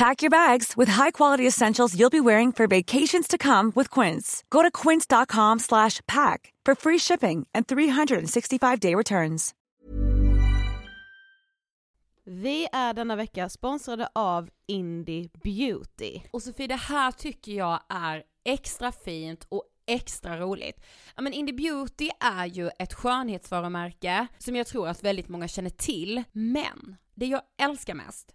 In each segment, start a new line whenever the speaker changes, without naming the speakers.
Pack your bags with high-quality essentials you'll be wearing for vacations to come with Quince. Go to quince.com slash pack for free shipping and 365-day returns.
Vi är denna vecka sponsrade av Indie Beauty.
Och Sofie, det här tycker jag är extra fint och extra roligt. Ja men Indie Beauty är ju ett skönhetsvarumärke som jag tror att väldigt många känner till, men det jag älskar mest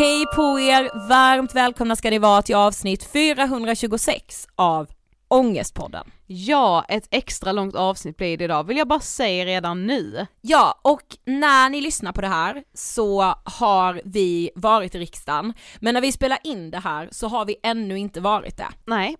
Hej på er! Varmt välkomna ska ni vara till avsnitt 426 av Ångestpodden.
Ja, ett extra långt avsnitt blir det idag, vill jag bara säga redan nu.
Ja, och när ni lyssnar på det här så har vi varit i riksdagen, men när vi spelar in det här så har vi ännu inte varit det.
Nej.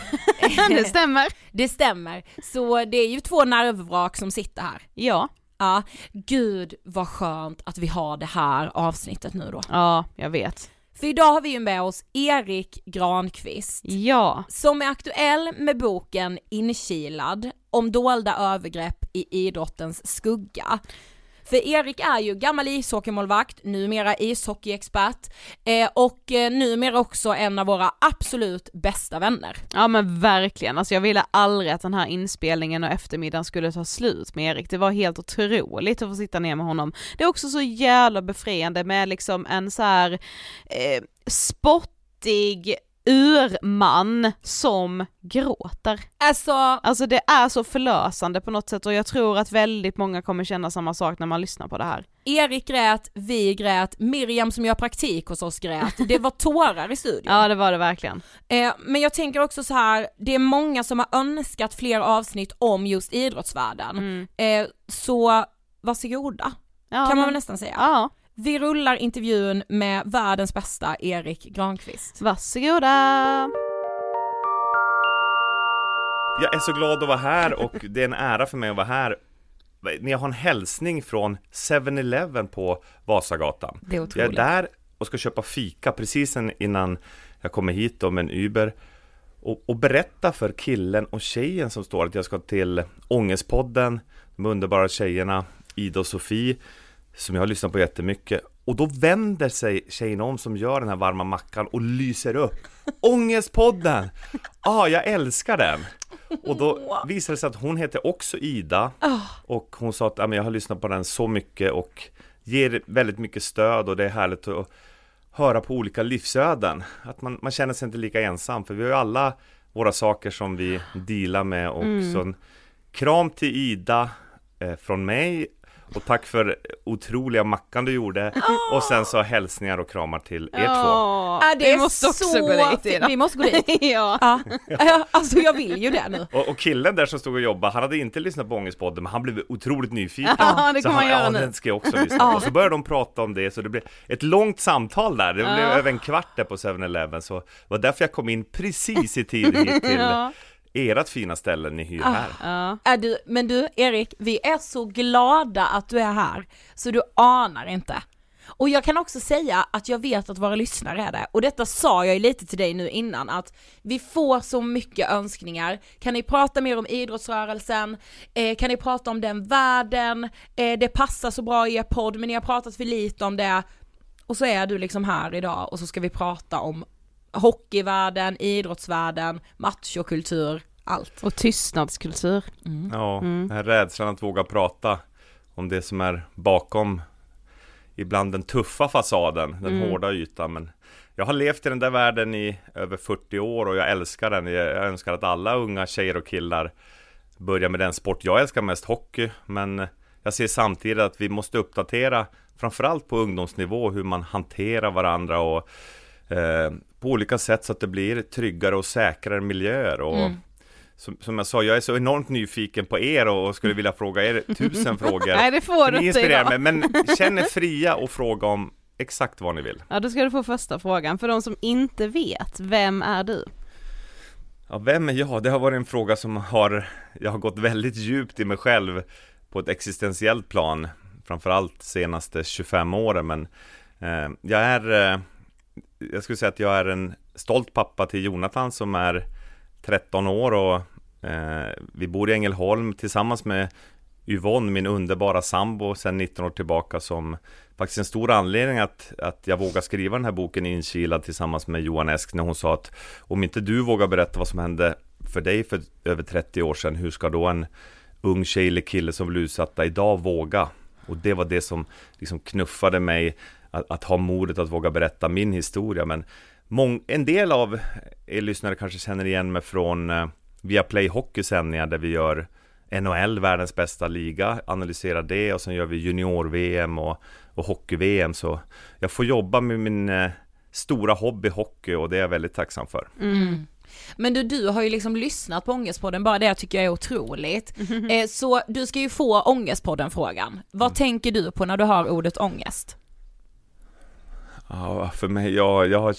det stämmer.
Det stämmer, så det är ju två nervvrak som sitter här.
Ja.
Ja, gud vad skönt att vi har det här avsnittet nu då.
Ja, jag vet.
För idag har vi ju med oss Erik Granqvist.
Ja.
Som är aktuell med boken Inkilad om dolda övergrepp i idrottens skugga. För Erik är ju gammal ishockeymålvakt, numera ishockeyexpert eh, och eh, numera också en av våra absolut bästa vänner.
Ja men verkligen, alltså jag ville aldrig att den här inspelningen och eftermiddagen skulle ta slut med Erik, det var helt otroligt att få sitta ner med honom. Det är också så jävla befriande med liksom en så här eh, spottig urman som gråter.
Alltså,
Alltså det är så förlösande på något sätt och jag tror att väldigt många kommer känna samma sak när man lyssnar på det här.
Erik grät, vi grät, Miriam som gör praktik hos oss grät, det var tårar i studion.
Ja det var det verkligen.
Eh, men jag tänker också så här, det är många som har önskat fler avsnitt om just idrottsvärlden. Eh, så varsågoda,
Ja,
kan man
men-
väl nästan säga.
Ja,
Vi rullar intervjun med världens bästa Erik Granqvist.
varsågoda!
Jag är så glad att vara här och det är en ära för mig att vara här. Ni har en hälsning från 7-Eleven på Vasagatan.
Det är
Jag är
otroligt.
där och ska köpa fika precis innan jag kommer hit då med en Uber och, och berätta för killen och tjejen som står att jag ska till Ångestpodden, de underbara tjejerna Ida och Sofie som jag har lyssnat på jättemycket och då vänder sig tjejen om som gör den här varma mackan och lyser upp Ångestpodden! Ah, jag älskar den! Och då visade det sig att hon heter också Ida och hon sa att "Ja, men jag har lyssnat på den så mycket och ger väldigt mycket stöd och det är härligt att höra på olika livsöden. Att man, man känner sig inte lika ensam för vi har ju alla våra saker som vi dealar med och så en kram till Ida eh, från mig och tack för otroliga mackan du gjorde och sen så hälsningar och kramar till er två.
Ja,
Ja,
vi måste också
så
gå dit. Ida.
Vi måste gå dit.
ja.
Ja. Alltså jag vill ju det nu.
Och, och killen där som stod och jobbade, han hade inte lyssnat på Ångestpodden men han blev otroligt nyfiken.
Ja, det
så
kommer
han,
göra
ja,
nu.
den ska jag också lyssna på. Och så började de prata om det, så det blev ett långt samtal där. Det blev över en kvart där på 7-Eleven, så det var därför jag kom in precis i tid hit till
Ja.
Ert fina ställe ni hyr här.
Ja.
Är du, men du Erik, vi är så glada att du är här, så du anar inte. Och jag kan också säga att jag vet att våra lyssnare är det, och detta sa jag ju lite till dig nu innan, att vi får så mycket önskningar. Kan ni prata mer om idrottsrörelsen? Eh, kan ni prata om den världen? Eh, det passar så bra i er podd, men ni har pratat för lite om det. Och så är du liksom här idag och så ska vi prata om hockeyvärlden, idrottsvärlden, machokultur, allt.
Och tystnadskultur.
Ja, den här rädslan att våga prata om det som är bakom ibland den tuffa fasaden, den hårda ytan. Men jag har levt i den där världen i över 40 år och jag älskar den. Jag jag önskar att alla unga tjejer och killar börjar med den sport jag älskar mest, hockey. Men jag ser samtidigt att vi måste uppdatera, framförallt på ungdomsnivå, hur man hanterar varandra och eh, på olika sätt så att det blir tryggare och säkrare miljöer. Och som, som jag sa, jag är så enormt nyfiken på er och, och skulle vilja fråga er tusen frågor.
Nej det får du
Ni
inte
inspirerar
idag.
mig, men känn er fria och fråga om exakt vad ni vill.
Ja då ska du få första frågan, för de som inte vet, vem är du?
Ja, vem är jag? Det har varit en fråga som har, jag har gått väldigt djupt i mig själv på ett existentiellt plan, framförallt senaste 25 åren, men eh, jag är, eh, jag skulle säga att jag är en stolt pappa till Jonathan som är 13 år och eh, vi bor i Ängelholm tillsammans med Yvonne, min underbara sambo sedan 19 år tillbaka som faktiskt en stor anledning att, att jag vågar skriva den här boken inkilad tillsammans med Johan Esk när hon sa att om inte du vågar berätta vad som hände för dig för över 30 år sedan, hur ska då en ung tjej eller kille som blir utsatta idag våga? Och det var det som liksom knuffade mig att, att ha modet att våga berätta min historia. Men mång, en del av er lyssnare kanske känner igen mig från eh, Viaplay Hockeysändningar där vi gör NHL, världens bästa liga, analyserar det och sen gör vi junior-VM och, och hockey-VM. Så jag får jobba med min eh, stora hobby hockey och det är jag väldigt tacksam för.
Mm. Men du, du har ju liksom lyssnat på Ångestpodden, bara det tycker jag är otroligt. Eh, så du ska ju få Ångestpodden-frågan. Vad
Mm.
tänker du på när du har ordet ångest?
Ja, för mig, jag, jag, har,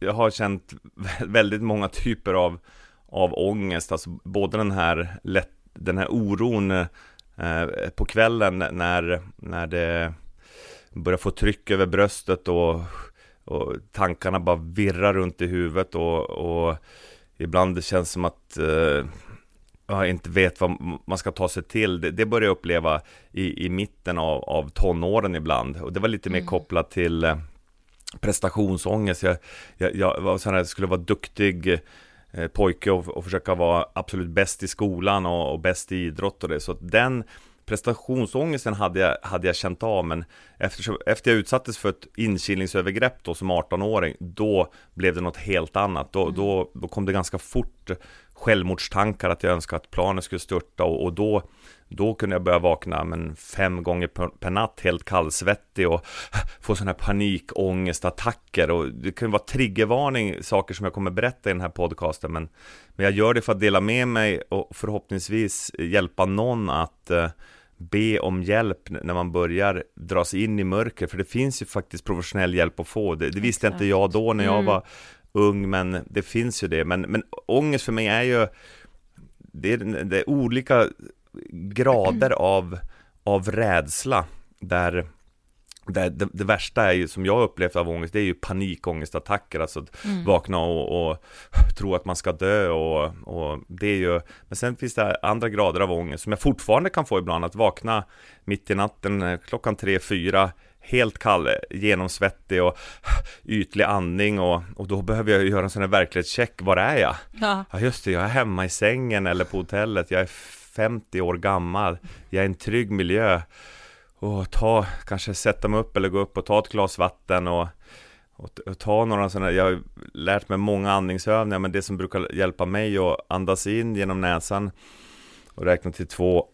jag har känt väldigt många typer av, av ångest, alltså både den här, lätt, den här oron eh, på kvällen när, när det börjar få tryck över bröstet och, och tankarna bara virrar runt i huvudet och, och ibland det känns som att eh, jag inte vet vad man ska ta sig till. Det, det börjar jag uppleva i, i mitten av, av tonåren ibland. Och det var lite mer kopplat till eh, prestationsångest. Jag, jag, jag var sån här, skulle vara duktig eh, pojke och, och försöka vara absolut bäst i skolan och, och bäst i idrott och det. Så att den prestationsångesten hade jag, hade jag känt av, men eftersom, efter jag utsattes för ett inkilningsövergrepp då som 18-åring, då blev det något helt annat. Då, då, då kom det ganska fort självmordstankar att jag önskade att planen skulle störta och, och då då kunde jag börja vakna men fem gånger per, natt helt kallsvettig och få sådana här panikångestattacker. Och det kan vara triggervarning, saker som jag kommer berätta i den här podcasten men, men jag gör det för att dela med mig och förhoppningsvis hjälpa någon att eh, be om hjälp när man börjar dras in i mörker. För det finns ju faktiskt professionell hjälp att få, det, det visste inte jag då när jag var ung men det finns ju det, men, men ångest för mig är ju det är, det är olika grader av, av rädsla där det, det, det, värsta är ju, som jag upplevt av ångest, det är ju panikångestattacker, alltså att vakna och, och tro att man ska dö och, och det är ju, men sen finns det andra grader av ångest som jag fortfarande kan få ibland, att vakna mitt i natten eh, klockan tre, fyra, helt kall, genomsvettig och ytlig andning och, och då behöver jag göra en sån här verklighetscheck, var är jag?
Ja.
Ja just det, jag är hemma i sängen eller på hotellet, jag är 50 år gammal, jag är i en trygg miljö. Och ta, kanske sätta mig upp eller gå upp och ta ett glas vatten och, och, och ta några sådana, jag har lärt mig många andningsövningar men det som brukar hjälpa mig att andas in genom näsan och räkna till två,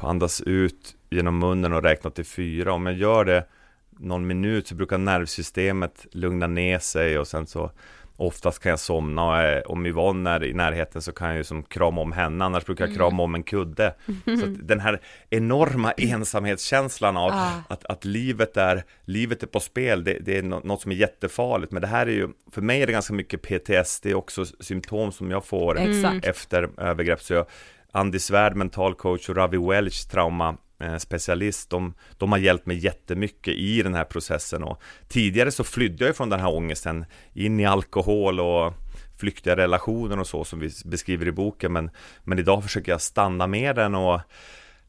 andas ut genom munnen och räkna till fyra. Om jag gör det någon minut så brukar nervsystemet lugna ner sig och sen så Oftast kan jag somna och är, om Yvonne är i närheten så kan jag ju som krama om henne, annars brukar jag krama om en kudde. Så den här enorma ensamhetskänslan av
Ah.
att, att livet, är, livet är på spel, det, det är nå- något som är jättefarligt. Men det här är ju, för mig är det ganska mycket PTSD också, symptom som jag får
Exakt.
efter övergrepp. Så jag, Andy Svärd, mental coach och Ravi Welch, trauma eh, specialist, de, de har hjälpt mig jättemycket i den här processen. Och tidigare så flydde jag från den här ångesten in i alkohol och flyktiga relationer och så som vi beskriver i boken. Men, men idag försöker jag stanna med den och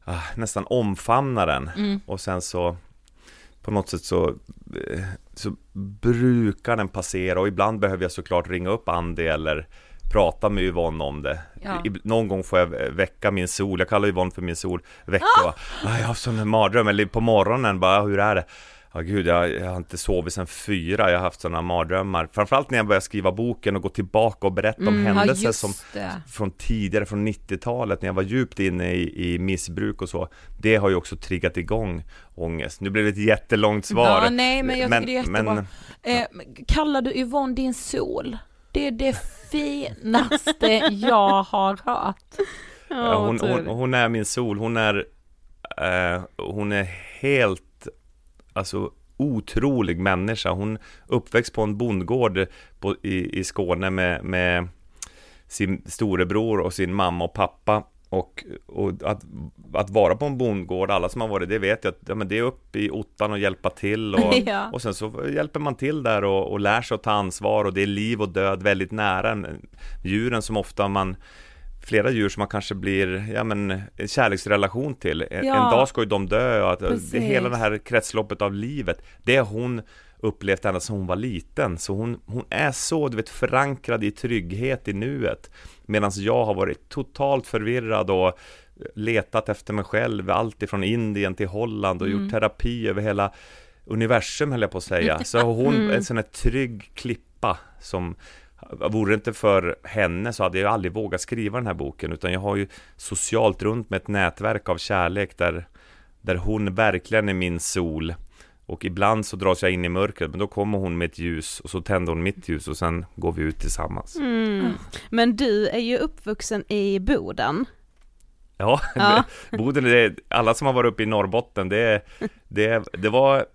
ah, nästan omfamna den. Och sen så på något sätt så, eh, så brukar den passera. Och ibland behöver jag såklart ringa upp Andy eller prata med Yvonne om det.
Ja.
Någon gång får jag väcka min sol, jag kallar Yvonne för min sol, väcka och, ah, jag har haft sån mardröm, eller på morgonen bara, hur är det? Ja gud, jag, jag har inte sovit sedan fyra, jag har haft sådana mardrömmar. Framförallt när jag började skriva boken och gå tillbaka och berätta om
Mm, ja,
händelser
just
som från tidigare, från 90-talet, när jag var djupt inne i, i missbruk och så. Det har ju också triggat igång ångest. Nu blev det ett jättelångt svar.
Ja, nej men jag tycker det är jättebra.
men-
eh, kallar du Yvonne din sol? Det är det finaste jag har hört.
Ja, hon, hon, hon är min sol, hon är, eh, hon är helt, alltså otrolig människa. Hon uppväxt på en bondgård på, i, i Skåne med, med sin storebror och sin mamma och pappa. Och, och att, att vara på en bondgård, alla som har varit det vet jag att ja, men det är upp i ottan och hjälpa till och,
Ja.
och sen så hjälper man till där och, och lär sig att ta ansvar och det är liv och död väldigt nära en- djuren som ofta man Flera djur som man kanske blir, ja men en kärleksrelation till. En,
Ja.
en dag ska ju de dö och att det, hela det här kretsloppet av livet, det har hon upplevt ända sedan hon var liten. Så hon, hon är så, du vet, förankrad i trygghet i nuet. Medan jag har varit totalt förvirrad och letat efter mig själv, allt ifrån Indien till Holland och gjort terapi över hela universum höll jag på att säga. Så hon är en sån här trygg klippa som Vore det inte för henne så hade jag aldrig vågat skriva den här boken utan jag har ju socialt runt med ett nätverk av kärlek där, där hon verkligen är min sol och ibland så dras jag in i mörkret men då kommer hon med ett ljus och så tänder hon mitt ljus och sen går vi ut tillsammans.
Mm. Men du är ju uppvuxen i Boden.
Ja,
Ja.
Boden, det alla som har varit uppe i Norrbotten, det, det, det var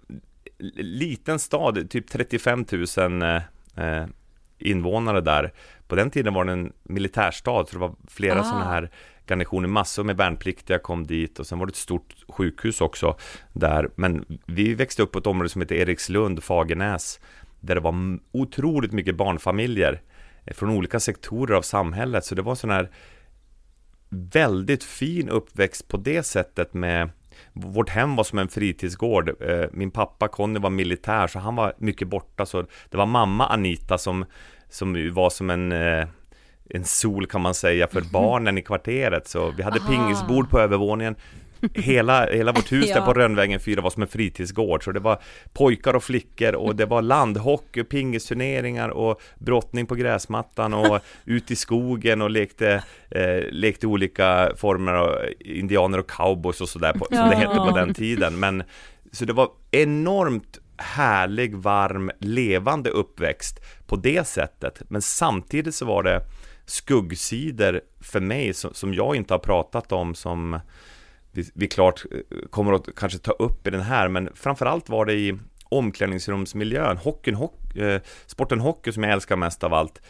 liten stad, typ 35 000 eh, invånare där. På den tiden var det en militärstad, så det var flera
Ah.
sådana här garnisoner, massor med värnpliktiga kom dit och sen var det ett stort sjukhus också där. Men vi växte upp på ett område som heter Erikslund, Fagernäs, där det var otroligt mycket barnfamiljer eh, från olika sektorer av samhället, så det var en sån här väldigt fin uppväxt på det sättet med Vårt hem var som en fritidsgård. Eh, min pappa Conny var militär så han var mycket borta så det var mamma Anita som, som var som en eh, en sol kan man säga för barnen i kvarteret. Så vi hade pingisbord på övervåningen. Hela, hela vårt hus där
Ja.
på Rönnvägen 4 var som en fritidsgård. Så det var pojkar och flickor och det var landhockey, pingisturneringar och brottning på gräsmattan och ut i skogen och lekte, eh, lekte olika former av indianer och cowboys och sådär som det hette på den tiden. Men så det var enormt härlig, varm, levande uppväxt på det sättet. Men samtidigt så var det skuggsidor för mig som, som jag inte har pratat om som vi, vi klart eh, kommer att kanske ta upp i den här, men framförallt var det i omklädningsrumsmiljön, hockeyn, hock, eh, sporten hockey som jag älskar mest av allt.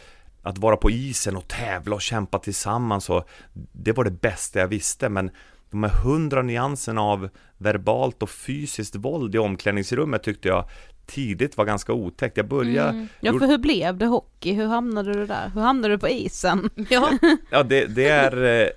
Att vara på isen och tävla och kämpa tillsammans, och det var det bästa jag visste, men de här hundra nyanserna av verbalt och fysiskt våld i omklädningsrummet tyckte jag tidigt var ganska otäckt. Jag började...
Ja för hur blev det hockey? Hur hamnade du där? Hur hamnade du på isen?
Ja.
Ja, det, det är... Eh,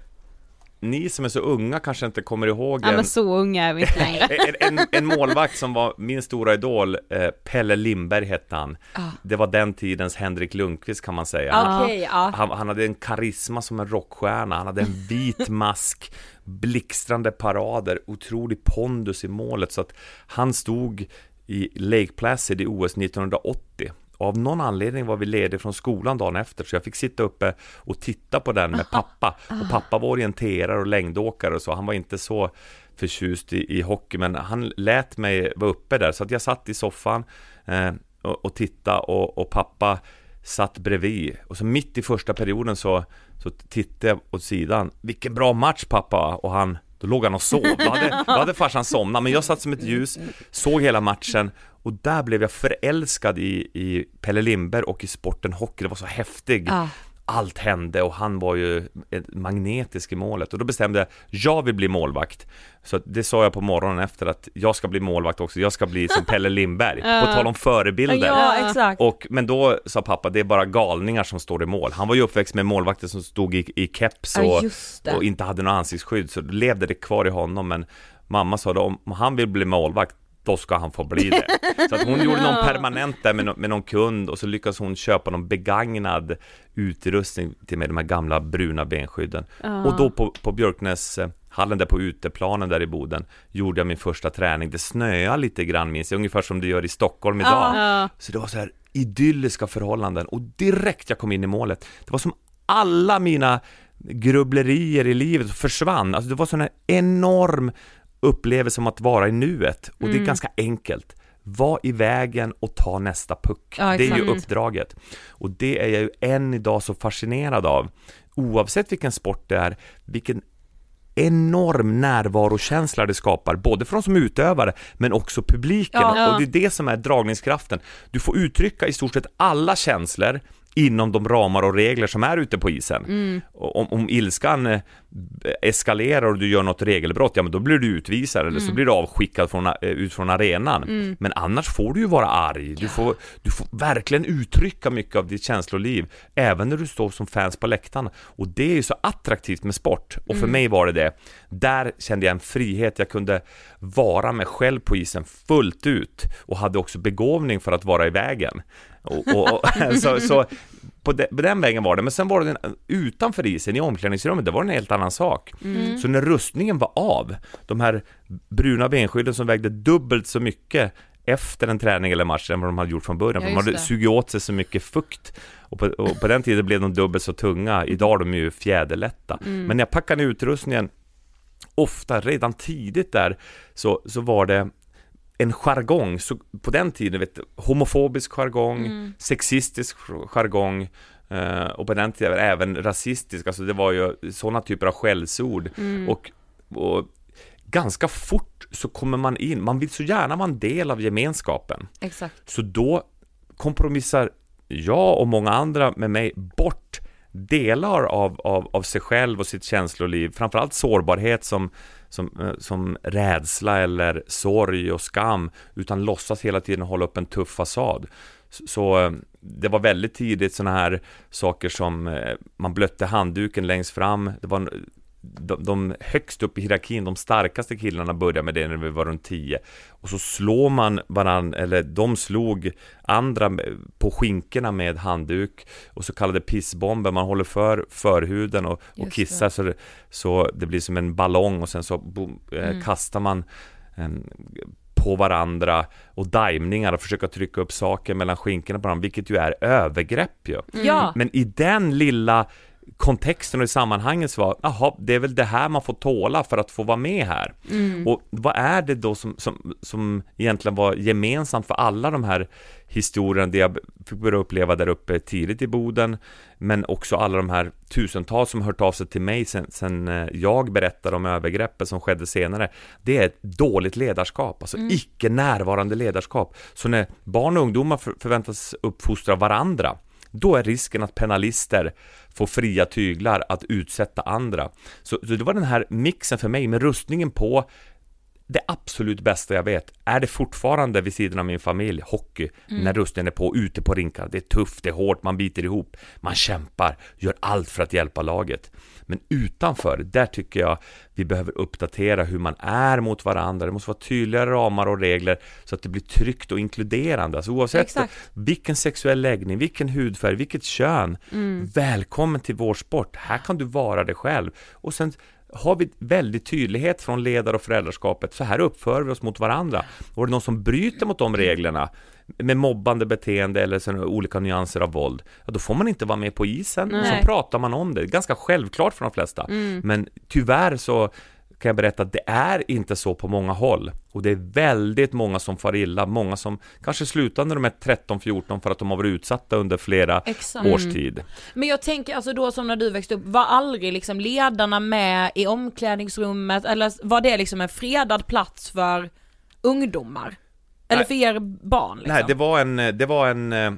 ni som är så unga kanske inte kommer ihåg
Ja
en,
men så unga är vi inte längre.
en, en, en målvakt som var min stora idol, eh, Pelle Lindberg hette han. Det var den tidens Henrik Lundqvist kan man säga.
Okej, ja.
Han, han hade en karisma som en rockstjärna, han hade en vit mask, blixtrande parader, otrolig pondus i målet så att han stod i Lake Placid i OS 1980 och av någon anledning var vi lediga från skolan dagen efter så jag fick sitta uppe och titta på den med pappa. Och pappa var orienterare och längdåkare och så, han var inte så förtjust i, i hockey. Men han lät mig vara uppe där så att jag satt i soffan eh, och, och tittade och, och pappa satt bredvid. Och så mitt i första perioden så, så tittade jag åt sidan. Vilken bra match pappa! Och han då låg han och sov, då hade, då hade farsan somnat men jag satt som ett ljus, såg hela matchen och där blev jag förälskad i, i Pelle Lindberg och i sporten hockey, det var så häftig.
Ah.
Allt hände och han var ju magnetisk i målet. Och då bestämde jag, jag vill bli målvakt. Så det sa jag på morgonen efter att jag ska bli målvakt också, jag ska bli som Pelle Lindberg. På tal om förebilder.
Ja,
och, men då sa pappa, det är bara galningar som står i mål. Han var ju uppväxt med målvakter som stod i, i keps
Ja,
och,
det.
och inte hade något ansiktsskydd, så levde det kvar i honom. Men mamma sa då, om han vill bli målvakt, då ska han få bli det. Så att hon gjorde någon permanent där med, nå- med någon kund och så lyckades hon köpa någon begagnad utrustning till med de här gamla bruna benskydden. Och då på, på Björknäs hallen där på uteplanen där i Boden gjorde jag min första träning. Det snöade lite grann minns jag, ungefär som det gör i Stockholm idag.
Ja.
Så det var så här idylliska förhållanden och direkt jag kom in i målet, det var som alla mina grubblerier i livet försvann. Alltså det var sån här enorm upplevelse om att vara i nuet och det är ganska enkelt. Var i vägen och ta nästa puck.
Ja,
det är ju
exakt.
uppdraget. Och det är jag ju än idag så fascinerad av. Oavsett vilken sport det är, vilken enorm närvarokänsla det skapar, både för de som utövare men också publiken.
Ja.
Och det är det som är dragningskraften. Du får uttrycka i stort sett alla känslor inom de ramar och regler som är ute på isen.
Mm.
Om, om ilskan eh, eskalerar och du gör något regelbrott, ja men då blir du utvisad eller så
Mm.
blir du avskickad från, eh, ut från arenan.
Mm.
Men annars får du ju vara arg, du får, du får verkligen uttrycka mycket av ditt känsloliv, även när du står som fans på läktaren. Och det är ju så attraktivt med sport, och för
Mm.
mig var det det. Där kände jag en frihet, jag kunde vara mig själv på isen fullt ut och hade också begåvning för att vara i vägen. Och, och, och, så, så på, de, på den vägen var det, men sen var det en, utanför isen, i omklädningsrummet, det var en helt annan sak.
Mm.
Så när rustningen var av, de här bruna benskydden som vägde dubbelt så mycket efter en träning eller match än vad de hade gjort från början,
Ja,
de hade
det.
sugit åt sig så mycket fukt. Och på, och på den tiden blev de dubbelt så tunga, idag är de ju fjäderlätta.
Mm.
Men när jag packade utrustningen, ofta redan tidigt där, så, så var det en jargong, så på den tiden, vet homofobisk jargong,
Mm.
sexistisk jargong, eh, och på den tiden även rasistisk, alltså det var ju sådana typer av skällsord.
Mm.
Och, och ganska fort så kommer man in, man vill så gärna vara en del av gemenskapen.
Exakt.
Så då kompromissar jag och många andra med mig bort delar av, av, av sig själv och sitt känsloliv, framförallt sårbarhet som, som, eh, som rädsla eller sorg och skam, utan låtsas hela tiden hålla upp en tuff fasad. Så, eh, det var väldigt tidigt sådana här saker som eh, man blötte handduken längst fram, det var de, de högst upp i hierarkin, de starkaste killarna började med det när vi var runt 10 och så slår man varann, eller de slog andra på skinkorna med handduk och så kallade pissbomber, man håller för förhuden och, och kissar så det, så det blir som en ballong och sen så boom, eh,
Mm.
kastar man eh, på varandra och daimningar och försöka trycka upp saker mellan skinkorna på varandra, vilket ju är övergrepp ju.
Ja.
Men i den lilla kontexten och i sammanhanget så var, jaha, det är väl det här man får tåla för att få vara med här.
Mm.
Och vad är det då som, som, som egentligen var gemensamt för alla de här historierna, det jag fick börja uppleva där uppe tidigt i Boden, men också alla de här tusentals som hört av sig till mig sen, sen eh, jag berättade om övergreppet som skedde senare. Det är ett dåligt ledarskap, alltså
Mm.
icke närvarande ledarskap. Så när barn och ungdomar för, förväntas uppfostra varandra, då är risken att penalister får fria tyglar att utsätta andra. Så, så det var den här mixen för mig med rustningen på det absolut bästa jag vet är det fortfarande vid sidan av min familj, hockey,
Mm.
när rustningen är på, ute på rinkar. Det är tufft, det är hårt, man biter ihop, man kämpar, gör allt för att hjälpa laget. Men utanför, där tycker jag vi behöver uppdatera hur man är mot varandra. Det måste vara tydligare ramar och regler så att det blir tryggt och inkluderande. Alltså oavsett
Exakt.
vilken sexuell läggning, vilken hudfärg, vilket kön.
Mm.
Välkommen till vår sport. Här kan du vara dig själv. Och sen har vi väldigt tydlighet från ledar och föräldraskapet. Så här uppför vi oss mot varandra. Och är det någon som bryter mot de reglerna med mobbande beteende eller olika nyanser av våld, ja, då får man inte vara med på isen. Och
Nej.
så pratar man om det. Ganska självklart för de flesta.
Mm.
Men tyvärr så kan jag berätta att det är inte så på många håll. Och det är väldigt många som far illa, många som kanske slutar när de är 13-14 för att de har varit utsatta under flera
Exakt.
års tid.
Men jag tänker alltså då som när du växte upp, var aldrig liksom ledarna med i omklädningsrummet eller var det liksom en fredad plats för ungdomar? Eller för er barn liksom?
Nej, det var en, det var en eh,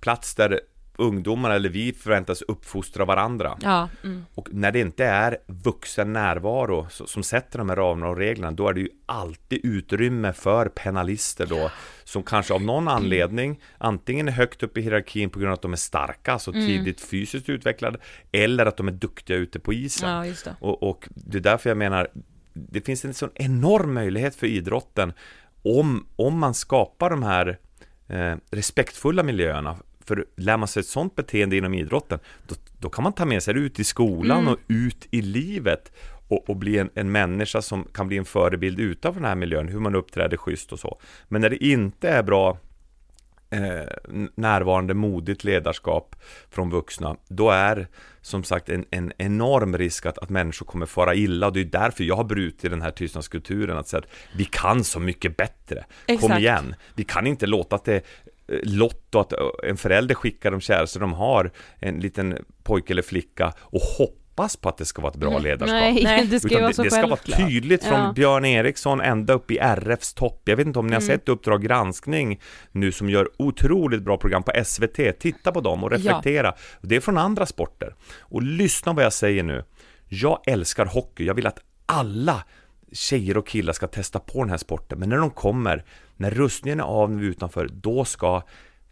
plats där ungdomar eller vi förväntas uppfostra varandra.
Ja, mm.
Och när det inte är vuxen närvaro så- som sätter de här ramarna och reglerna, då är det ju alltid utrymme för penalister då, som kanske av någon anledning, antingen är högt upp i hierarkin på grund av att de är starka, alltså
Mm.
tidigt fysiskt utvecklade, eller att de är duktiga ute på isen.
ja det.
Och, och det är därför jag menar, det finns en sån enorm möjlighet för idrotten om, om man skapar de här eh, respektfulla miljöerna. För lär man sig ett sånt beteende inom idrotten, då, då kan man ta med sig det ut i skolan
Mm.
och ut i livet och, och bli en, en människa som kan bli en förebild utanför den här miljön, hur man uppträder schysst och så. Men när det inte är bra eh, närvarande modigt ledarskap från vuxna, då är som sagt en, en enorm risk att, att människor kommer fara illa och det är därför jag har brutit den här tystnadskulturen att säga att vi kan så mycket bättre. Kom
Exakt.
igen, vi kan inte låta att det Lotto, att en förälder skickar de käraste de har, en liten pojke eller flicka och hoppas på att det ska vara ett bra ledarskap.
Nej,
Nej.
det ska
Utan
vara
det,
så
det ska vara tydligt från
Ja.
Björn Eriksson ända upp i RFs topp. Jag vet inte om ni har
Mm.
sett Uppdrag granskning nu som gör otroligt bra program på SVT. Titta på dem och reflektera. Det är från andra sporter. Och lyssna vad jag säger nu. Jag älskar hockey. Jag vill att alla tjejer och killar ska testa på den här sporten. Men när de kommer, när rustningen är av när vi är utanför, då ska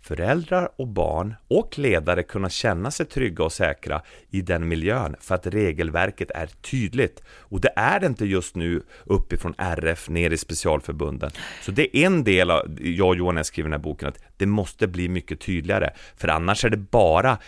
föräldrar och barn och ledare kunna känna sig trygga och säkra i den miljön för att regelverket är tydligt. Och det är det inte just nu uppifrån RF ner i specialförbunden. Så det är en del av, jag och Johan skriver i den här boken, att det måste bli mycket tydligare. För annars är det bara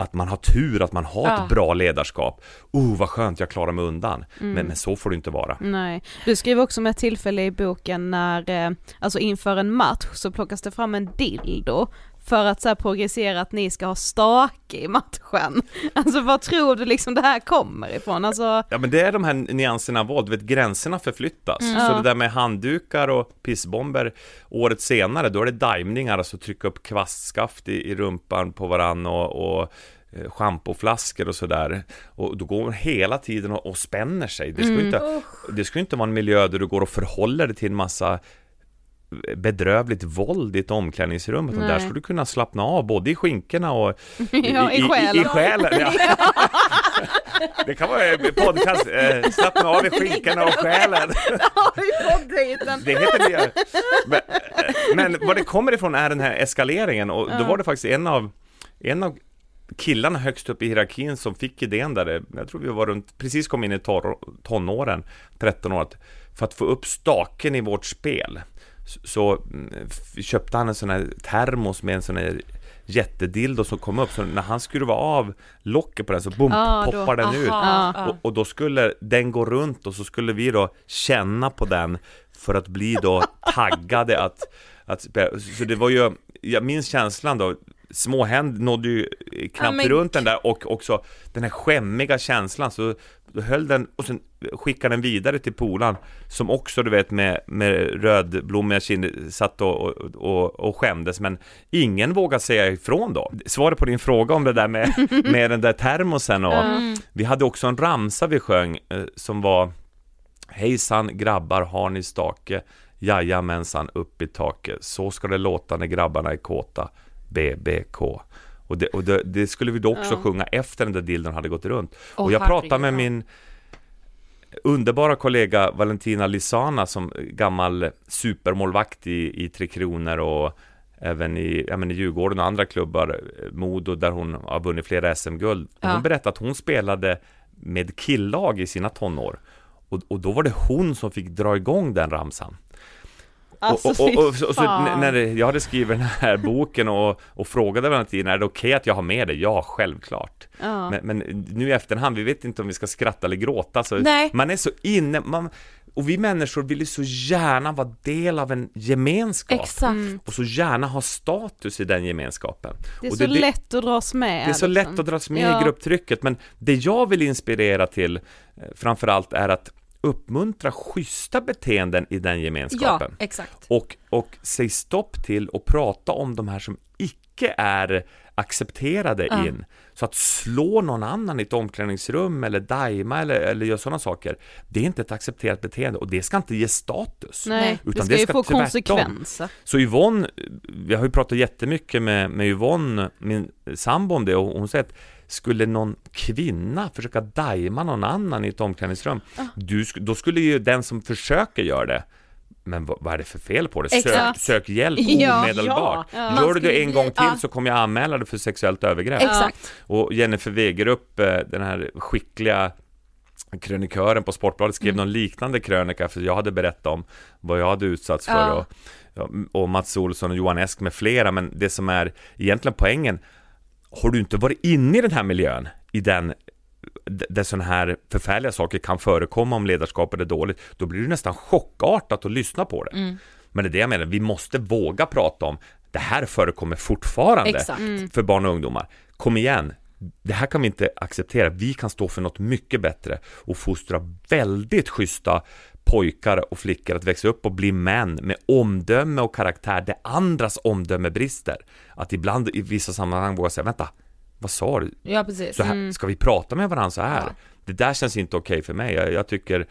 att man har tur att man har
Ja.
ett bra ledarskap. Oh, vad skönt, jag klarar mig undan. Men, men så får det inte vara.
Nej, du skriver också om ett tillfälle i boken när, eh, alltså inför en match så plockas det fram en dildo för att så här progressera att ni ska ha stake i matchen. Alltså vad tror du liksom det här kommer ifrån? Alltså,
Ja men det är de här nyanserna av våld, du vet gränserna förflyttas.
Mm.
Så det där med handdukar och pissbomber året senare, då är det dimningar, alltså trycka upp kvastskaft i, i rumpan på varann och, och eh, schampoflaskor och sådär. Och då går man hela tiden och, och spänner sig. Det ska, ju inte, det ska ju inte vara en miljö där du går och förhåller dig till en massa bedrövligt våld i ett omklädningsrum utan
Nej.
där ska du kunna slappna av både i skinkorna och
Ja, i.
I, i själen ja. Det kan vara en podcast, eh, slappna av i skinkorna och själen. Det heter det. Men, eh, men vad det kommer ifrån är den här eskaleringen och då var det faktiskt en av, en av killarna högst upp i hierarkin som fick idén där, jag tror vi var runt, precis kom in i tonåren, 13 år, för att få upp staken i vårt spel så- så mm, köpte han en sån här termos med en sån här jättedildo som kom upp, så när han skruvade av locket på den så boom,
Ah, då-
poppar den ut.
aha.
Och, och då skulle den gå runt och så skulle vi då känna på den för att bli då taggade att, att spela. Så det var ju, jag minns känslan då, små händer nådde ju knappt
Ja,
runt den där och också den här skämmiga känslan så då höll den och sen skickade den vidare till polan som också du vet med, med rödblommiga kinder satt och, och, och, och skämdes men ingen vågade säga ifrån då. Svaret på din fråga om det där med, med den där termosen och vi hade också en ramsa vi sjöng eh, som var Hejsan grabbar, har ni stake? Jajamensan, upp i taket. Så ska det låta när grabbarna är kåta. BBK. Och det, och det, det skulle vi då också sjunga efter den där dilden hade gått runt.
Åh,
och jag pratade med min underbara kollega Valentina Lisana som gammal supermålvakt i, i Tre Kronor och även i, ja, men i Djurgården och andra klubbar, eh, Modo där hon har vunnit flera SM-guld. Hon
Ja.
berättade att hon spelade med killag i sina tonår. Och, och då var det hon som fick dra igång den ramsan.
Alltså
och, och, så, så när jag hade skrivit den här boken och, och frågade Valentina, är det okej att jag har med det? Ja, självklart.
Ja.
Men, men nu i efterhand, vi vet inte om vi ska skratta eller gråta. Så
Nej.
Man är så inne, man, och vi människor vill ju så gärna vara del av en gemenskap.
Exakt.
Och så gärna ha status i den gemenskapen.
Det är
och
så lätt att dras med.
det är så
liksom.
lätt att dras med
Ja.
i grupptrycket, men det jag vill inspirera till eh, framförallt är att uppmuntra schyssta beteenden i den
Ja,
gemenskapen.
exakt.
Och, och säg stopp till och prata om de här som icke är accepterade
Ja.
in. Så att slå någon annan i ett omklädningsrum eller daima eller, eller göra sådana saker, det är inte ett accepterat beteende och det ska inte ge status.
Nej, det
Utan
ska
det
ju
ska
få konsekvenser.
Så Yvonne, vi har ju pratat jättemycket med, med Yvonne, min sambo om det och hon säger att skulle någon kvinna försöka daima någon annan i ett omklädningsrum, du, sk- då skulle ju den som försöker göra det men vad, vad är det för fel på det? Sök, sök hjälp
Ja,
omedelbart.
ja. Man
Gör du det en gång till
ja.
så kommer jag anmäla dig för sexuellt övergrepp.
Exakt.
Och Jennifer Wegerup, eh, den här skickliga krönikören på Sportbladet skrev någon liknande krönika för jag hade berättat om vad jag hade utsatts för
Ja.
och, ja, och Mats Olsson och Johan Esk med flera men det som är egentligen poängen har du inte varit inne i den här miljön i den där sådana här förfärliga saker kan förekomma om ledarskapet är dåligt, då blir det nästan chockartat att lyssna på det. Men det är det jag menar, vi måste våga prata om det här förekommer fortfarande
Exakt.
för barn och ungdomar. Kom igen, det här kan vi inte acceptera. Vi kan stå för något mycket bättre och fostra väldigt schyssta pojkar och flickor att växa upp och bli män med omdöme och karaktär där andras omdöme brister. Att ibland i vissa sammanhang våga säga, vänta, vad sa du?
Ja precis.
Så här, Ska vi prata med varandra så här?
Ja.
Det där känns inte okej för mig. Jag, jag tycker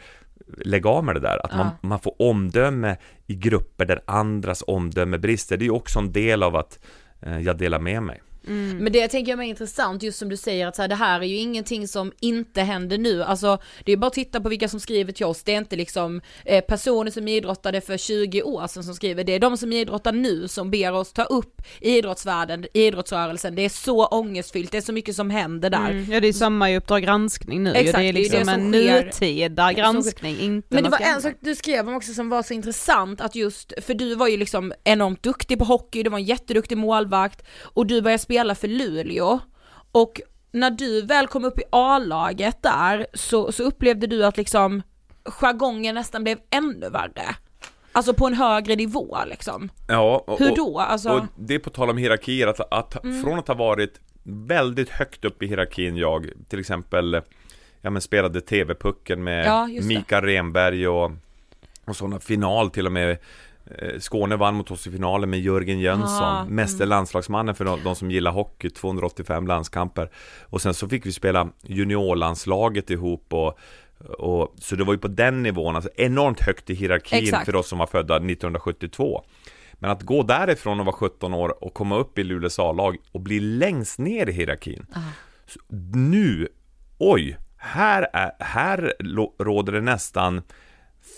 Lägg av med det där, att
Ja.
man, man får omdöme i grupper där andras omdöme brister. Det är ju också en del av att eh, jag delar med mig.
Men det tänker jag är intressant, just som du säger att så här, det här är ju ingenting som inte händer nu. Alltså det är bara att titta på vilka som skriver till oss. Det är inte liksom eh, personer som idrottade för 20 år sedan som skriver. Det är de som idrottar nu som ber oss ta upp idrottsvärlden, idrottsrörelsen. Det är så ångestfyllt, det är så mycket som händer där.
Mm. Ja det är samma i Uppdrag granskning nu.
Exakt,
det
det
är
är
liksom
det som
en
sker.
nutida granskning, inte
Men det var en sak du skrev om också som var så intressant att just, för du var ju liksom enormt duktig på hockey, du var en jätteduktig målvakt och du började spela för Luleå och när du väl kom upp i A-laget där så, så upplevde du att liksom jargongen nästan blev ännu värre. Alltså på en högre nivå liksom.
Ja, och,
Hur då? Alltså,
Och det är på tal om hierarkier, att, att
Mm.
från att ha varit väldigt högt upp i hierarkin jag, till exempel Ja men spelade TV-pucken med
Ja.
Mikael Renberg och, och sådana final till och med Skåne vann mot oss i finalen med Jörgen Jönsson,
Ah,
meste landslagsmannen för de, de som gillar hockey, 285 landskamper. Och sen så fick vi spela juniorlandslaget ihop och och, så det var ju på den nivån, alltså enormt högt i hierarkin
Exakt.
för oss som var födda 1972 Men att gå därifrån och vara 17 år och komma upp i Luleås A-lag och bli längst ner i hierarkin. Nu, oj, här, är, här råder det nästan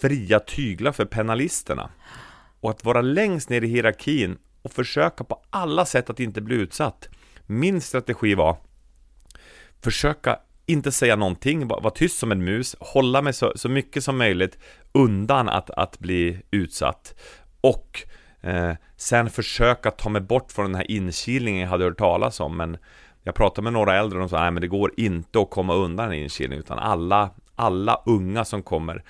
fria tyglar för penalisterna och att vara längst ner i hierarkin och försöka på alla sätt att inte bli utsatt. Min strategi var Försöka inte säga någonting, vara tyst som en mus, hålla mig så, så mycket som möjligt undan att, att bli utsatt. Och eh, sen försöka ta mig bort från den här inkilningen jag hade hört talas om. Men jag pratade med några äldre och de sa nej men det går inte att komma undan en inkilning utan alla, alla unga som kommer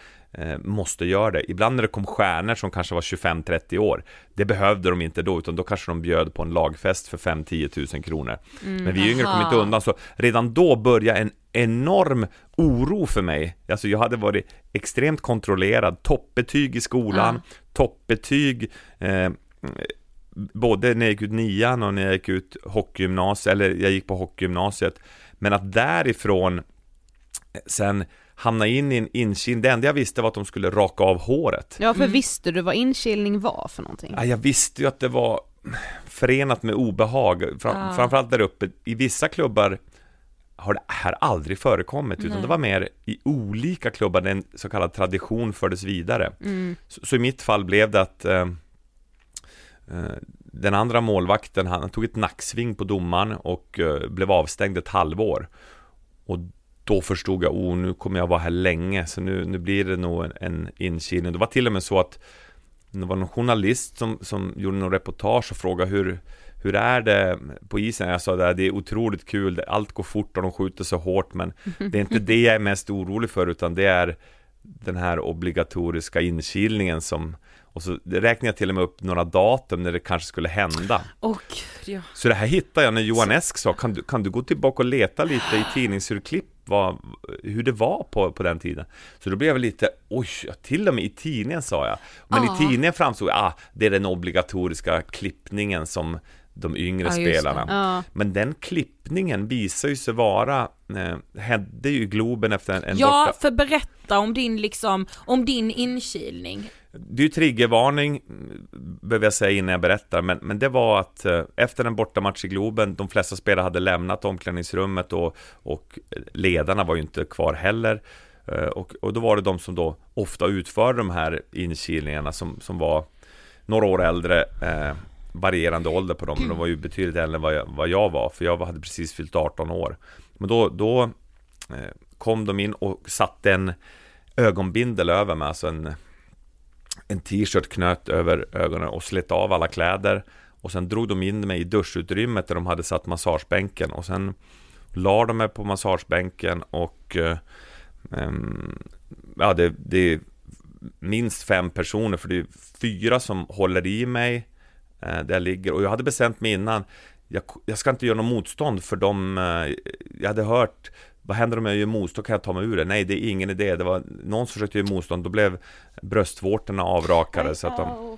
måste göra det. Ibland när det kom stjärnor som kanske var 25-30 år, det behövde de inte då, utan då kanske de bjöd på en lagfest för 5-10 tusen kronor. Men vi yngre kom inte undan, så redan då började en enorm oro för mig. Alltså jag hade varit extremt kontrollerad, toppbetyg i skolan, toppbetyg eh, både när jag gick ut nian och när jag gick ut hockeygymnasiet, eller jag gick på hockeygymnasiet. Men att därifrån sen hamna in i en inkilning, det enda jag visste var att de skulle raka av håret.
Ja för visste du vad inkilning var för någonting?
Ja, jag visste ju att det var förenat med obehag, Fram, framförallt där uppe. I vissa klubbar har det här aldrig förekommit, utan det var mer i olika klubbar där en så kallad tradition fördes vidare. Så, så i mitt fall blev det att eh, eh, den andra målvakten, han, han tog ett nacksving på domaren och eh, blev avstängd ett halvår. Och då förstod jag, oh nu kommer jag vara här länge, så nu, nu blir det nog en, en inkilning. Det var till och med så att det var någon journalist som, som gjorde någon reportage och frågade hur, hur är det på isen? Jag sa det, det är otroligt kul, allt går fort och de skjuter så hårt men det är inte det jag är mest orolig för utan det är den här obligatoriska inkilningen som och så räknar jag till och med upp några datum när det kanske skulle hända.
gud ja.
Så det här hittade jag när Johan Esk sa, kan du, kan du gå tillbaka och leta lite i tidningsurklipp vad, hur det var på, på den tiden? Så då blev jag lite, oj, till och med i tidningen sa jag. Men
Ja.
i tidningen framstod, ah, det är den obligatoriska klippningen som de yngre
Ja,
spelarna.
Ja.
Men den klippningen visar ju sig vara, eh, hände ju Globen efter en, en
Ja,
borta...
för berätta om din liksom, om din inkilning.
Det är ju triggervarning, mm, behöver jag säga innan jag berättar, men, men det var att eh, efter en bortamatch i Globen, de flesta spelare hade lämnat omklädningsrummet och, och eh, ledarna var ju inte kvar heller. Eh, och, och då var det de som då ofta utförde de här inkilningarna som, som var några år äldre, eh, varierande ålder på dem, men de var ju betydligt äldre än vad jag, vad jag var, för jag hade precis fyllt 18 år. Men då, då kom de in och satte en ögonbindel över mig, alltså en en t-shirt knöt över ögonen och slet av alla kläder. Och sen drog de in mig i duschutrymmet där de hade satt massagebänken. Och sen la de mig på massagebänken och eh, ja, det, det är minst fem personer för det är fyra som håller i mig eh, där jag ligger. Och jag hade bestämt mig innan. Jag, jag ska inte göra något motstånd för de eh, Jag hade hört vad händer om jag gör motstånd? Kan jag ta mig ur det? Nej, det är ingen idé. Det var någon som försökte göra motstånd Då blev bröstvårtorna avrakade så att de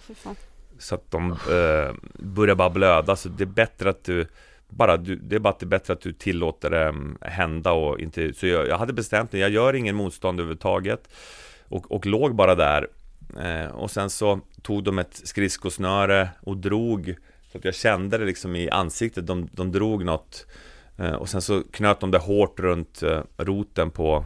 så att de eh, börjar bara blöda, så det är bättre att du bara, du, det är bara att det är bättre att du tillåter det mm, hända och inte, så jag, jag hade bestämt mig, jag gör ingen motstånd överhuvudtaget och, och låg bara där eh, och sen så tog de ett skridskosnöre och drog så att jag kände det liksom i ansiktet, de, de drog något eh, Eh, och sen så knöt de det hårt runt eh, roten på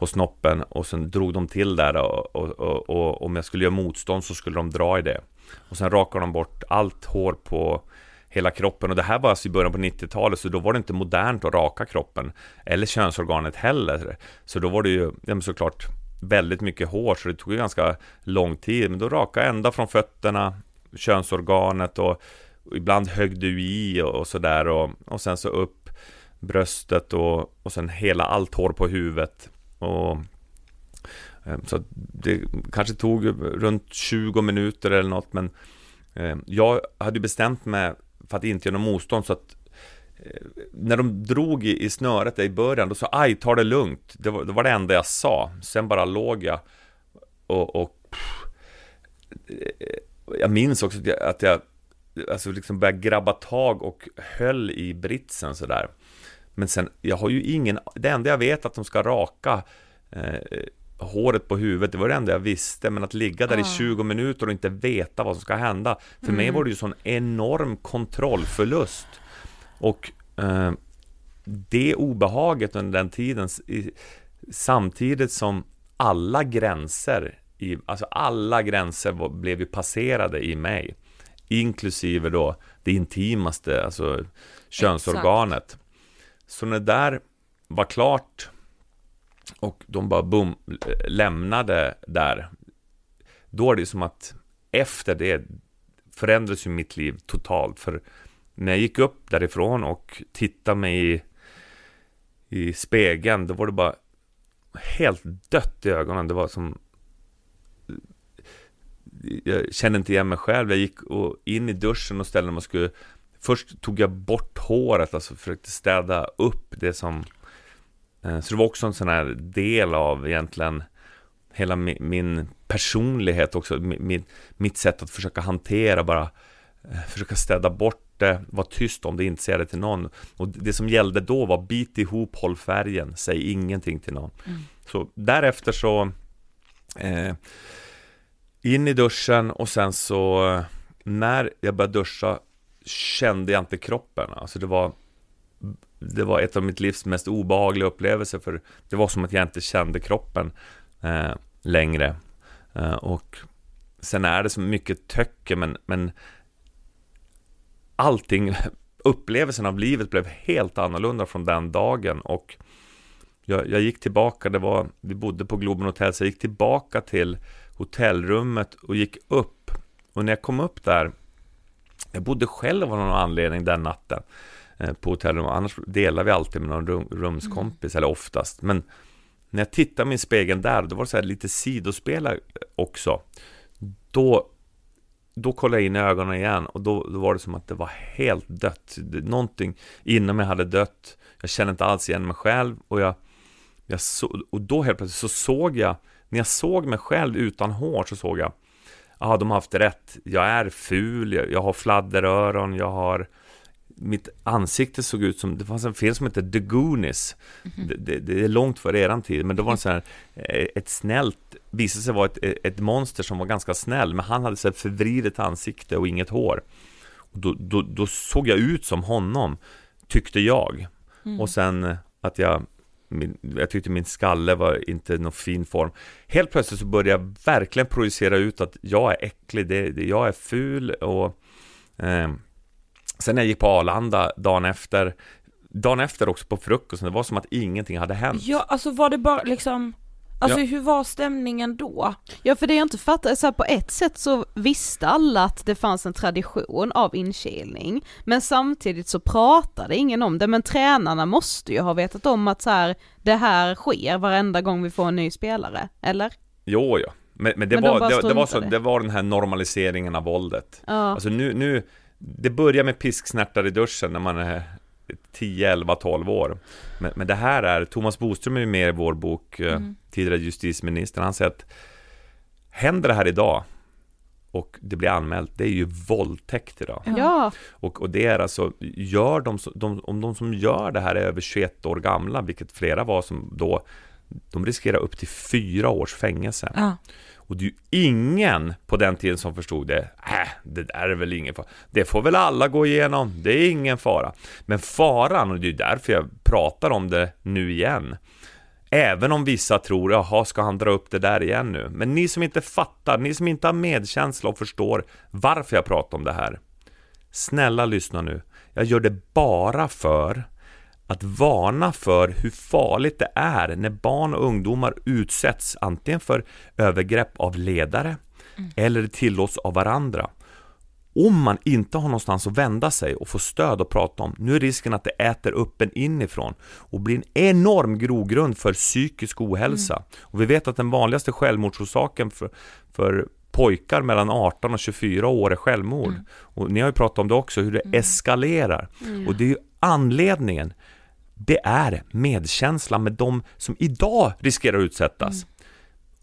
på snoppen och sen drog de till där och, och, och, och om jag skulle göra motstånd så skulle de dra i det. Och sen rakade de bort allt hår på hela kroppen och det här var alltså i början på 90-talet så då var det inte modernt att raka kroppen eller könsorganet heller. Så då var det ju ja, såklart väldigt mycket hår så det tog ju ganska lång tid men då rakade jag ända från fötterna, könsorganet och, och ibland högg du i och, och sådär och, och sen så upp bröstet och, och sen hela allt hår på huvudet och eh, så det kanske tog runt 20 minuter eller något men eh, jag hade bestämt mig för att inte göra något motstånd så att eh, när de drog i, i snöret i början, då sa aj, ta det lugnt. Det var, det var det enda jag sa. Sen bara låg jag och, och pff, jag minns också att jag, att jag alltså liksom började grabba tag och höll i britsen sådär. Men sen, jag har ju ingen, det enda jag vet att de ska raka eh, håret på huvudet, det var det enda jag visste, men att ligga där ah. i 20 minuter och inte veta vad som ska hända, för mm. mig var det ju sån enorm kontrollförlust. Och eh, det obehaget under den tiden, i, samtidigt som alla gränser, i, alltså alla gränser var, blev ju passerade i mig, inklusive då det intimaste, alltså könsorganet. Exakt. Så när det där var klart och de bara boom, lämnade där. Då är det som att efter det förändrades ju mitt liv totalt. För när jag gick upp därifrån och tittade mig i, i spegeln, då var det bara helt dött i ögonen. Det var som... Jag kände inte igen mig själv. Jag gick och in i duschen och ställde mig och skulle... Först tog jag bort håret, alltså försökte städa upp det som Eh, så det var också en sån här del av egentligen hela min personlighet också, min, mitt sätt att försöka hantera bara, eh, försöka städa bort det, vara tyst om det, inte säga det till någon. Och det som gällde då var bit ihop, håll färgen, säg ingenting till någon. Mm. Så därefter så eh, in i duschen och sen så när jag började duscha kände jag inte kroppen. Alltså det var det var ett av mitt livs mest obehagliga upplevelser för det var som att jag inte kände kroppen eh, längre. Eh, och sen är det så mycket töcke men, men allting, upplevelsen av livet blev helt annorlunda från den dagen och jag, jag gick tillbaka, det var, vi bodde på Globen Hotel, så jag gick tillbaka till hotellrummet och gick upp. Och när jag kom upp där, jag bodde själv av någon anledning den natten. Eh, på hotellrum. Annars delar vi alltid med någon rum, rumskompis, mm. eller oftast. Men när jag tittar min spegeln där, då var det så här lite sidospel också. Då, då kollade jag in i ögonen igen och då, då var det som att det var helt dött. Någonting inom mig hade dött. Jag kände inte alls igen mig själv och jag, jag så, och då helt plötsligt så såg jag, när jag såg mig själv utan hår så såg jag, ja de har haft rätt, jag är ful, jag, jag har fladderöron, jag har mitt ansikte såg ut som, det fanns en film som heter The Goonies mm -hmm. det, det, är långt före eran tid, men då var det så här eh, Ett snällt, visade sig vara ett, ett monster som var ganska snäll Men han hade så här förvridet ansikte och inget hår och då, då, då såg jag ut som honom Tyckte jag mm. Och sen eh, att jag min, jag tyckte min skalle var inte någon fin form. Helt plötsligt så började jag verkligen projicera ut att jag är äcklig, det, det jag är ful och eh, Sen när jag gick på Arlanda dagen efter Dagen efter också på frukosten, det var som att ingenting hade hänt.
Ja, alltså var det bara liksom Alltså ja. hur var stämningen då?
Ja för det jag inte fattar, så här, på ett sätt så visste alla att det fanns en tradition av inkilning, men samtidigt så pratade ingen om det, men tränarna måste ju ha vetat om att så här, det här sker varenda gång vi får en ny spelare, eller?
Jo, ja. Men, men, det, men var, de det, det, var så, det var den här normaliseringen av våldet. Ja. Alltså nu, nu, det börjar med pisksnärtar i duschen när man är 10, 11, 12 år. Men, men det här är, Thomas Boström är ju med i vår bok, eh, mm. Tidigare justitieministern, han säger att händer det här idag och det blir anmält, det är ju våldtäkt idag.
Ja,
Och, och det är alltså, gör de, de, om de som gör det här är över 21 år gamla, vilket flera var som då, de riskerar upp till fyra års fängelse.
Ja.
Och det är ju ingen på den tiden som förstod det. Äh, det där är väl ingen fara. Det får väl alla gå igenom. Det är ingen fara. Men faran, och det är därför jag pratar om det nu igen. Även om vissa tror, jaha, ska han dra upp det där igen nu? Men ni som inte fattar, ni som inte har medkänsla och förstår varför jag pratar om det här. Snälla lyssna nu. Jag gör det bara för att varna för hur farligt det är när barn och ungdomar utsätts antingen för övergrepp av ledare eller det tillåts av varandra. Om man inte har någonstans att vända sig och få stöd att prata om, nu är risken att det äter upp en inifrån och blir en enorm grogrund för psykisk ohälsa. Och vi vet att den vanligaste självmordsorsaken för, för pojkar mellan 18 och 24 år är självmord. Och ni har ju pratat om det också, hur det eskalerar. Och det är ju anledningen det är medkänsla med de som idag riskerar att utsättas.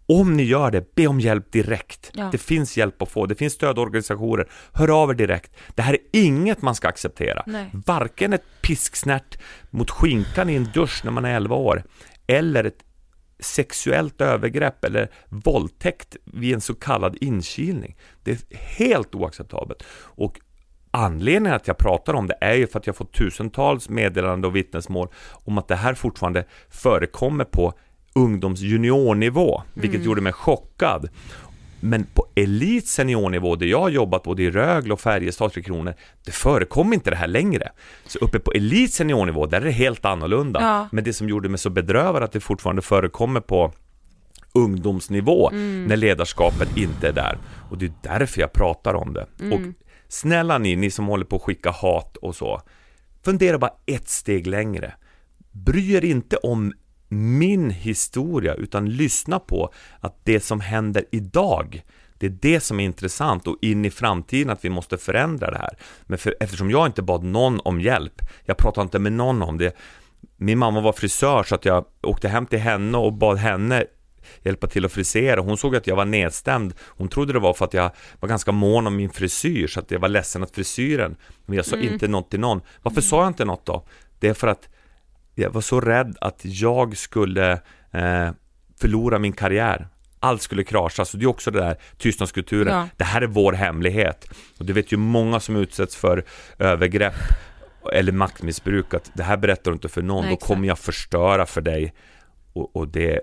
Om ni gör det, be om hjälp direkt.
Ja.
Det finns hjälp att få, det finns stödorganisationer. Hör av er direkt. Det här är inget man ska acceptera.
Nej.
Varken ett pisksnärt mot skinkan i en dusch när man är 11 år, eller ett sexuellt övergrepp eller våldtäkt vid en så kallad inkilning. Det är helt oacceptabelt. Och Anledningen att jag pratar om det är ju för att jag fått tusentals meddelanden och vittnesmål om att det här fortfarande förekommer på ungdomsjuniornivå, vilket gjorde mig chockad. Men på elit seniornivå, där jag har jobbat både i Rögle och Färjestad, Tre Kronor, det förekommer inte det här längre. Så uppe på elit seniornivå, där är det helt annorlunda.
Ja.
Men det som gjorde mig så bedrövad att det fortfarande förekommer på ungdomsnivå när ledarskapet inte är där. Och det är därför jag pratar om det. Och snälla ni, ni som håller på att skicka hat och så, fundera bara ett steg längre. Bry er inte om min historia, utan lyssna på att det som händer idag, det är det som är intressant och in i framtiden att vi måste förändra det här. Men för, eftersom jag inte bad någon om hjälp, jag pratade inte med någon om det. Min mamma var frisör så att jag åkte hem till henne och bad henne hjälpa till att frisera. Hon såg att jag var nedstämd. Hon trodde det var för att jag var ganska mån om min frisyr så att jag var ledsen att frisyren. Men jag sa inte något till någon. Varför sa jag inte något då? Det är för att jag var så rädd att jag skulle eh, förlora min karriär. Allt skulle krascha, så det är också det där tystnadskulturen.
Ja.
Det här är vår hemlighet. Och du vet ju många som utsätts för övergrepp eller maktmissbruk att det här berättar du inte för någon,
Nej,
då kommer jag förstöra för dig. Och, och det,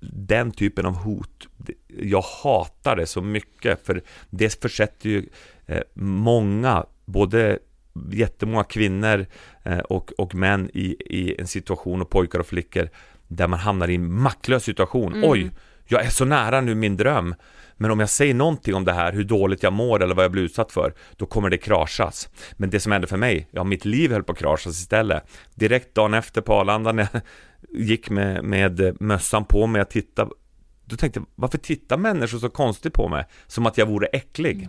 den typen av hot, jag hatar det så mycket för det försätter ju eh, många, både jättemånga kvinnor eh, och, och män i, i en situation och pojkar och flickor där man hamnar i en maktlös situation. Oj, jag är så nära nu min dröm. Men om jag säger någonting om det här, hur dåligt jag mår eller vad jag blir utsatt för, då kommer det kraschas. Men det som hände för mig, ja mitt liv höll på att kraschas istället. Direkt dagen efter på Arlanda när jag gick med, med mössan på mig, jag tittade, då tänkte jag, varför tittar människor så konstigt på mig? Som att jag vore äcklig.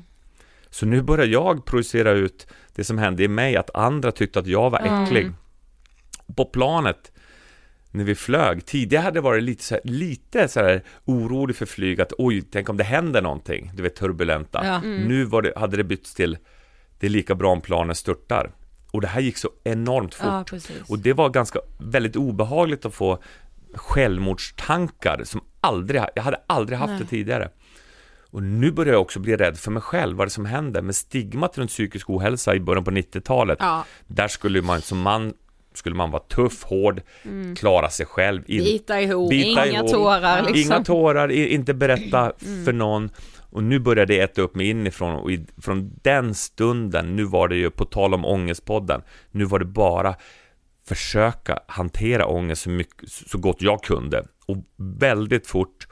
Så nu börjar jag projicera ut det som hände i mig, att andra tyckte att jag var äcklig. På planet, när vi flög, tidigare hade jag varit lite så här, lite så här orolig för flyg, att oj, tänk om det händer någonting, du vet turbulenta.
Ja.
Nu var det, hade det bytts till, det är lika bra om planen störtar. Och det här gick så enormt fort.
Ja.
Och det var ganska, väldigt obehagligt att få självmordstankar som aldrig, jag hade aldrig haft det tidigare. Och nu börjar jag också bli rädd för mig själv, vad är det som händer? Med stigmat runt psykisk ohälsa i början på 90-talet,
Ja.
där skulle man som man skulle man vara tuff, hård, klara sig själv. in-
Bita ihop.
Bita
Inga
ihop.
tårar liksom.
Inga tårar, i- inte berätta för någon. Och nu börjar det äta upp mig inifrån och i, från den stunden, nu var det ju på tal om ångestpodden, nu var det bara försöka hantera ångest så, mycket, så gott jag kunde. Och väldigt fort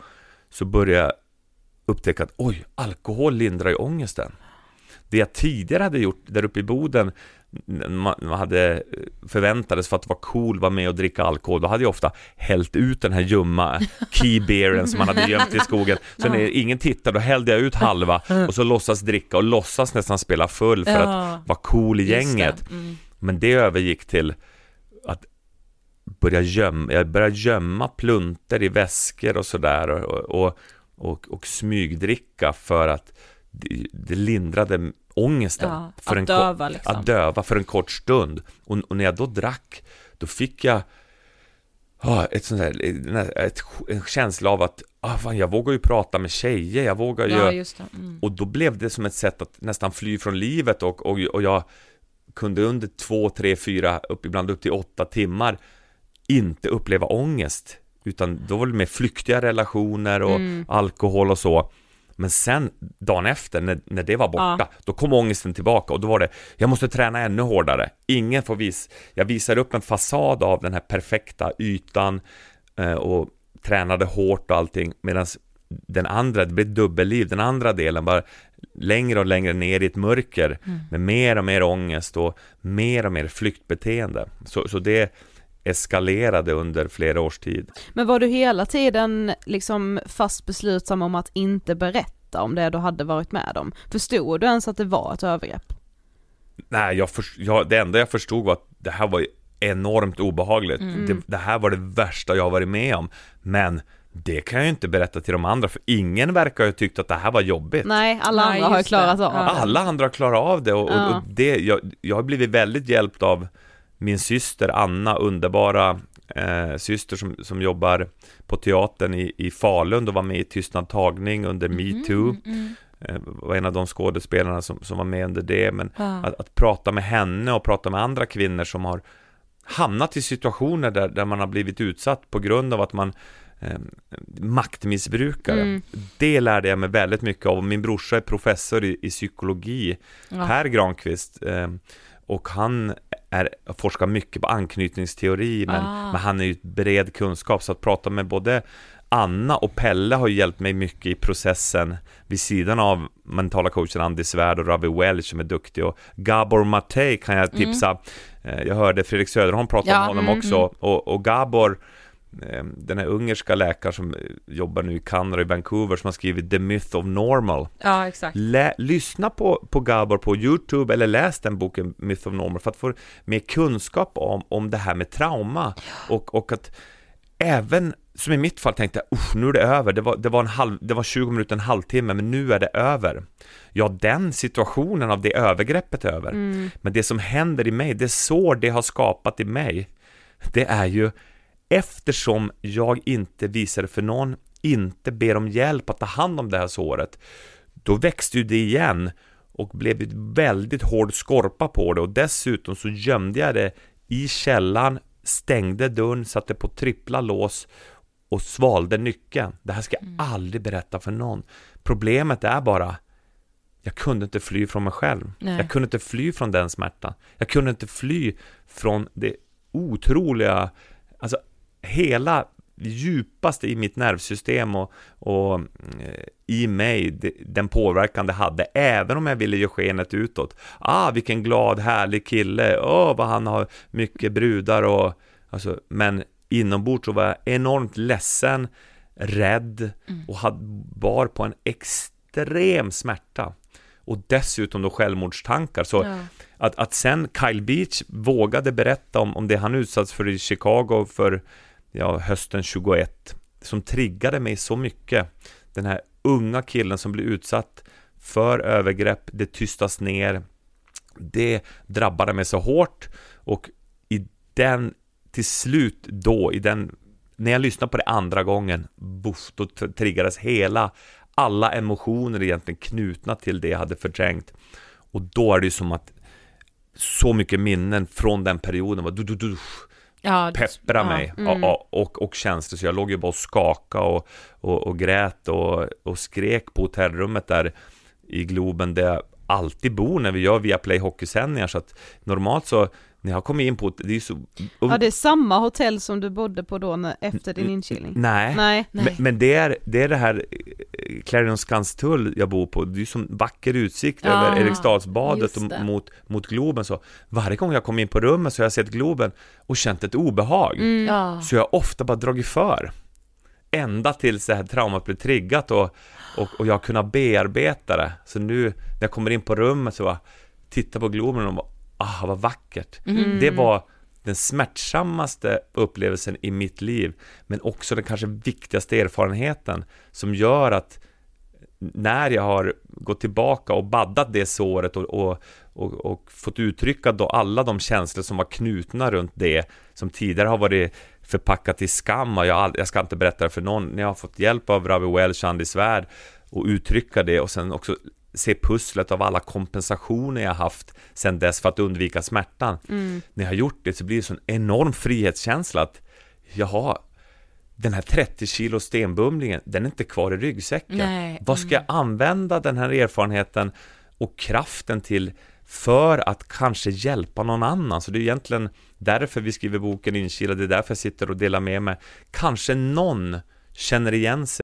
så började jag upptäcka att oj, alkohol lindrar ju ångesten. Det jag tidigare hade gjort där uppe i Boden, man hade förväntades för att vara cool, vara med och dricka alkohol, då hade jag ofta hällt ut den här ljumma key beeren som man hade gömt i skogen. Så när ingen tittade, då hällde jag ut halva och så låtsas dricka och låtsas nästan spela full för att vara cool i gänget.
Mm.
Men det övergick till att börja gömma, jag började gömma plunter i väskor och sådär och, och, och, och smygdricka för att det, det lindrade ångesten.
Ja,
för
att
en
döva, liksom.
Att döva för en kort stund. Och, och när jag då drack, då fick jag ah, ett sånt där, ett, en känsla av att ah, fan, jag vågar ju prata med tjejer, jag vågar ju...
Ja. Mm.
Och då blev det som ett sätt att nästan fly från livet och, och, och jag kunde under två, tre, fyra, upp, ibland upp till åtta timmar inte uppleva ångest. Utan då var det mer flyktiga relationer och
Mm.
alkohol och så. Men sen dagen efter, när, när det var borta,
Ja.
då kom ångesten tillbaka och då var det, jag måste träna ännu hårdare. Ingen får vis, jag visar upp en fasad av den här perfekta ytan eh, och tränade hårt och allting, medan den andra, det blev ett dubbelliv, den andra delen bara längre och längre ner i ett mörker med mer och mer ångest och mer och mer flyktbeteende. Så, så det eskalerade under flera års tid.
Men var du hela tiden liksom fast beslutsam om att inte berätta om det du hade varit med om? Förstod du ens att det var ett övergrepp?
Nej, jag, för, jag det enda jag förstod var att det här var enormt obehagligt.
Mm.
Det, det här var det värsta jag har varit med om. Men det kan jag ju inte berätta till de andra, för ingen verkar ju ha tyckt att det här var jobbigt.
Nej, alla
Nej,
andra har ju klarat
det.
av det.
Alla andra har klarat av det och,
Ja.
och det, jag, jag har blivit väldigt hjälpt av min syster Anna, underbara eh, syster som, som jobbar på teatern i, i Falun och var med i Tystnad tagning under metoo. Eh, var en av de skådespelarna som, som var med under det, men
Ja.
att, att prata med henne och prata med andra kvinnor som har hamnat i situationer där, där man har blivit utsatt på grund av att man eh, maktmissbrukare.
Mm.
Det lärde jag mig väldigt mycket av. Min brorsa är professor i, i psykologi,
Ja.
Per Granqvist. Eh, och han är, forskar mycket på anknytningsteori, men,
Ah.
men han är ju bred kunskap, så att prata med både Anna och Pelle har ju hjälpt mig mycket i processen. Vid sidan av mentala coachen Andy Svärd och Ravi Welch som är duktig. Och Gabor Mate kan jag tipsa. Eh, Jag hörde Fredrik Söderholm prata
Ja,
om honom
mm,
också. och, och Gabor den här ungerska läkaren som eh, jobbar nu i Kanada i Vancouver som har skrivit The Myth of Normal
Ja, exakt.
Lä, lyssna på, på Gabor på Youtube eller läs den boken Myth of Normal för att få mer kunskap om, om det här med trauma och, och att även som i mitt fall tänkte jag, "Usch, nu är det över, det var, det, var en halv, det var 20 minuter, en halvtimme, men nu är det över. Ja, den situationen av det övergreppet är över. Men det som händer i mig, det sår det har skapat i mig, det är ju eftersom jag inte visar det för någon, inte ber om hjälp att ta hand om det här såret, då växte ju det igen och blev ett väldigt hård skorpa på det och dessutom så gömde jag det i källaren, stängde dörren, satte på trippla lås och svalde nyckeln. Det här ska jag aldrig berätta för någon. Problemet är bara jag kunde inte fly från mig själv.
Nej.
Jag kunde inte fly från den smärtan. Jag kunde inte fly från det otroliga, alltså hela djupaste i mitt nervsystem och, och eh, i mig, den påverkan det hade, även om jag ville ge skenet utåt. Ah, vilken glad, härlig kille, åh, vad han har mycket brudar och, alltså, men inombords så var jag enormt ledsen, rädd och hade, bar på en extrem smärta. Och dessutom då självmordstankar. Så
Ja.
att, att sen Kyle Beach vågade berätta om, om det han utsatts för i Chicago för ja, hösten 21, som triggade mig så mycket. Den här unga killen som blir utsatt för övergrepp, det tystas ner, det drabbade mig så hårt och i den, till slut då, i den, när jag lyssnade på det andra gången, buff, då triggades hela, alla emotioner egentligen knutna till det jag hade förträngt. Och då är det ju som att så mycket minnen från den perioden var du, du, du,
Ja,
peppra
ja,
mig.
mm.
och, och, och känslor. Så jag låg ju bara och skaka och, och, och grät och, och skrek på hotellrummet där i Globen där jag alltid bor när vi gör Viaplay hockeysändningar så att normalt så när jag kommer in på det är så och,
Ja det är samma hotell som du bodde på då när, efter din inkilning?
Nej,
Nej.
Men, men det, är, det är det här eh, Clarionskansstull jag bor på, det är ju som vacker utsikt
Ja,
över Eriksdalsbadet
just
och mot, mot Globen så varje gång jag kom in på rummet så har jag sett Globen och känt ett obehag
Mm.
Ja.
så jag har ofta bara dragit för ända tills det här traumat blev triggat och, och, och jag har kunnat bearbeta det så nu när jag kommer in på rummet så bara titta på Globen och bara ah vad vackert. Det var den smärtsammaste upplevelsen i mitt liv men också den kanske viktigaste erfarenheten som gör att när jag har gått tillbaka och baddat det såret och, och, och, och fått uttrycka då alla de känslor som var knutna runt det som tidigare har varit förpackat i skam och jag, jag ska inte berätta det för någon, när jag har fått hjälp av Ravi Welch, Andy Svärd och uttrycka det och sen också se pusslet av alla kompensationer jag haft sen dess för att undvika smärtan.
Mm.
När jag har gjort det så blir det sån enorm frihetskänsla att jaha, den här 30 kilo stenbumlingen, den är inte kvar i ryggsäcken.
Nej,
Vad ska jag använda den här erfarenheten och kraften till för att kanske hjälpa någon annan? Så det är egentligen därför vi skriver boken Inkilad, det är därför jag sitter och delar med mig. Kanske någon känner igen sig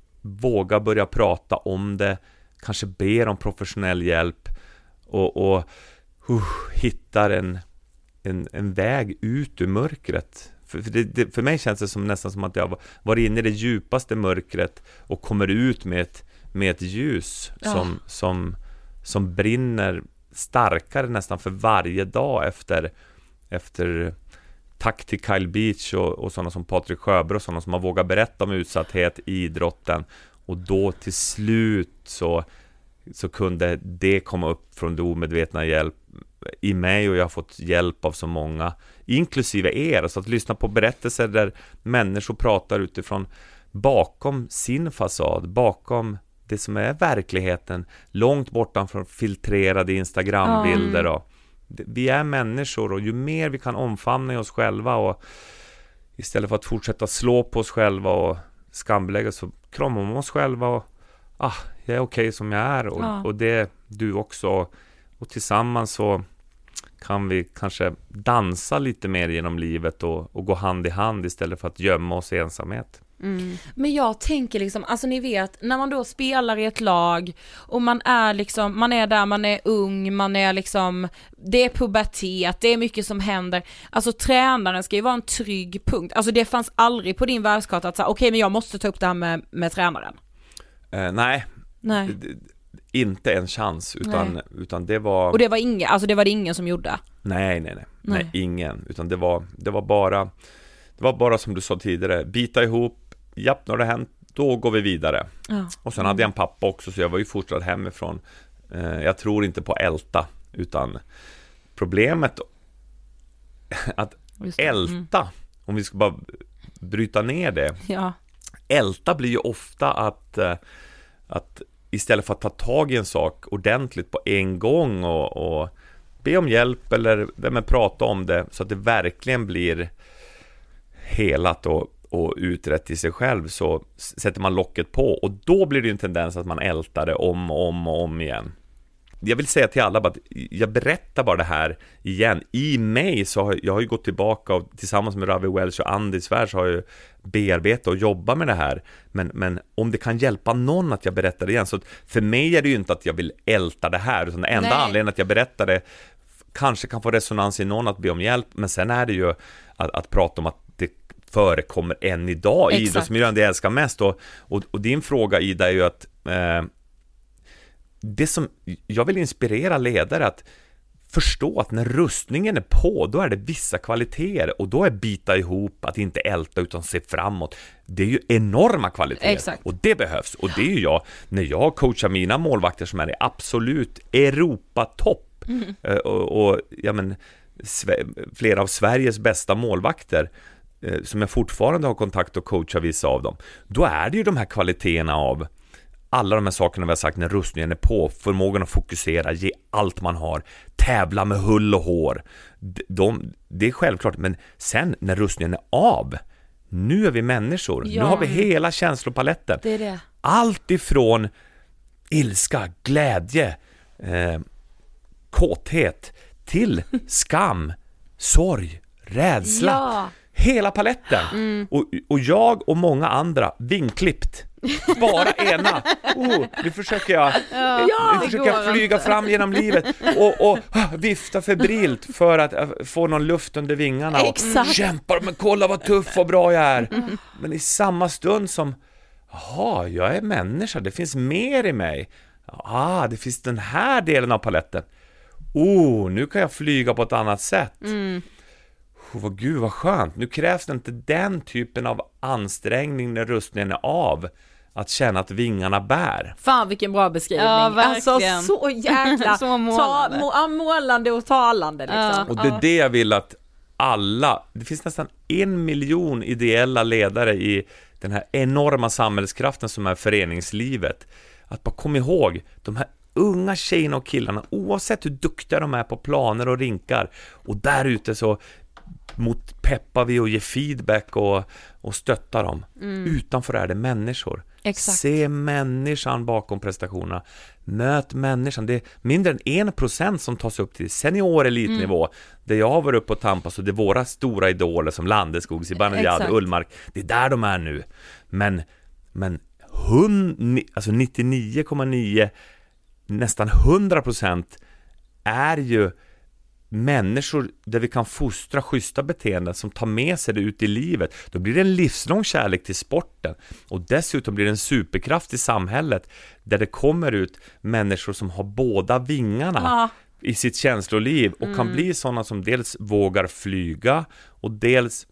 våga börja prata om det, kanske ber om professionell hjälp och, och uh, hittar en, en, en väg ut ur mörkret. För, för, det, det, för mig känns det som nästan som att jag varit inne i det djupaste mörkret och kommer ut med ett, med ett ljus
Ja.
som, som, som brinner starkare nästan för varje dag efter, efter tack till Kyle Beach och, och sådana som Patrik Sjöberg och sådana som har vågat berätta om utsatthet i idrotten. Och då till slut så, så kunde det komma upp från det omedvetna hjälp i mig och jag har fått hjälp av så många inklusive er, så att lyssna på berättelser där människor pratar utifrån bakom sin fasad, bakom det som är verkligheten, långt bortom från filtrerade Instagrambilder och vi är människor och ju mer vi kan omfamna i oss själva och istället för att fortsätta slå på oss själva och skambelägga så kramar man oss själva och ah, jag är okej som jag är och,
Ja.
och det är du också och tillsammans så kan vi kanske dansa lite mer genom livet och, och gå hand i hand istället för att gömma oss i ensamhet.
Men jag tänker liksom, alltså ni vet, när man då spelar i ett lag och man är liksom, man är där, man är ung, man är liksom, det är pubertet, det är mycket som händer. Alltså tränaren ska ju vara en trygg punkt, alltså det fanns aldrig på din världskarta att säga, okej men jag måste ta upp det här med, med tränaren.
Eh, nej,
Nej.
d- inte en chans utan, utan det var
Och det var ingen, alltså det var det ingen som gjorde.
Nej, nej, nej, nej,
Nej.
ingen, utan det var, det var bara Det var bara som du sa tidigare, bita ihop, japp, nu har det hänt, då går vi vidare.
Ja.
Och sen hade jag en pappa också, så jag var ju fostrad hemifrån. Eh, jag tror inte på älta, utan problemet att
det. Mm.
älta, om vi ska bara bryta ner det,
Ja.
älta blir ju ofta att, eh, att istället för att ta tag i en sak ordentligt på en gång och, och be om hjälp eller men prata om det så att det verkligen blir helat och, och utrett i sig själv så sätter man locket på och då blir det ju en tendens att man ältar det om och om och om igen. Jag vill säga till alla att jag berättar bara det här igen. I mig så har jag har ju gått tillbaka och tillsammans med Ravi Welch och Andy Svärd så har jag bearbetat och jobbat med det här. Men, men om det kan hjälpa någon att jag berättar det igen, så för mig är det ju inte att jag vill älta det här, utan den enda
Nej.
anledningen att jag berättar det kanske kan få resonans i någon att be om hjälp, men sen är det ju att, att prata om att förekommer än idag i
Exakt.
idrottsmiljön, det jag älskar mest. Och, och, och din fråga Ida är ju att eh, det som jag vill inspirera ledare att förstå att när rustningen är på, då är det vissa kvaliteter och då är bita ihop, att inte älta utan se framåt. Det är ju enorma kvaliteter
Exakt.
och det behövs. Och det är ju jag, när jag coachar mina målvakter som är i absolut Europatopp eh, och, och ja, men, flera av Sveriges bästa målvakter som jag fortfarande har kontakt och coachar vissa av dem, då är det ju de här kvaliteterna av alla de här sakerna vi har sagt när rustningen är på, förmågan att fokusera, ge allt man har, tävla med hull och hår. De, de, det är självklart, men sen när rustningen är av, nu är vi människor, nu
Ja.
har vi hela känslopaletten.
Det det.
Allt ifrån ilska, glädje, eh, kåthet till skam, sorg, rädsla.
Ja.
Hela paletten. Och, och jag och många andra, vinklippt. Bara ena. Oh, nu försöker jag, nu försöker jag flyga fram genom livet och, och ah, vifta febrilt för att eh, få någon luft under vingarna och
Exakt.
kämpar, men kolla vad tuff och bra jag är. Men i samma stund som, jaha, jag är människa, det finns mer i mig. Ah, det finns den här delen av paletten. Oh, nu kan jag flyga på ett annat sätt. Oh, vad, gud vad skönt, nu krävs det inte den typen av ansträngning när rustningen är av. Att känna att vingarna bär.
Fan vilken bra beskrivning.
Ja,
alltså
verkligen.
så jäkla
Så målande.
Ta, må, ja, målande och talande liksom.
Och det är det jag vill att alla, det finns nästan en miljon ideella ledare i den här enorma samhällskraften som är föreningslivet. Att bara kom ihåg, de här unga tjejerna och killarna, oavsett hur duktiga de är på planer och rinkar, och där ute så mot peppar vi och ger feedback och, och stöttar dem. Utanför är det människor.
Exakt.
Se människan bakom prestationerna. Möt människan. Det är mindre än en procent som tas upp till senior elitnivå. Där jag har varit uppe och tampas och det är våra stora idoler som Landeskog, Zibanejad. Ullmark. Det är där de är nu. Men, men hun, ni- alltså 99,9 nästan 100 procent är ju människor där vi kan fostra schyssta beteenden som tar med sig det ut i livet. Då blir det en livslång kärlek till sporten och dessutom blir det en superkraft i samhället där det kommer ut människor som har båda vingarna
Ja.
i sitt känsloliv och kan bli sådana som dels vågar flyga och dels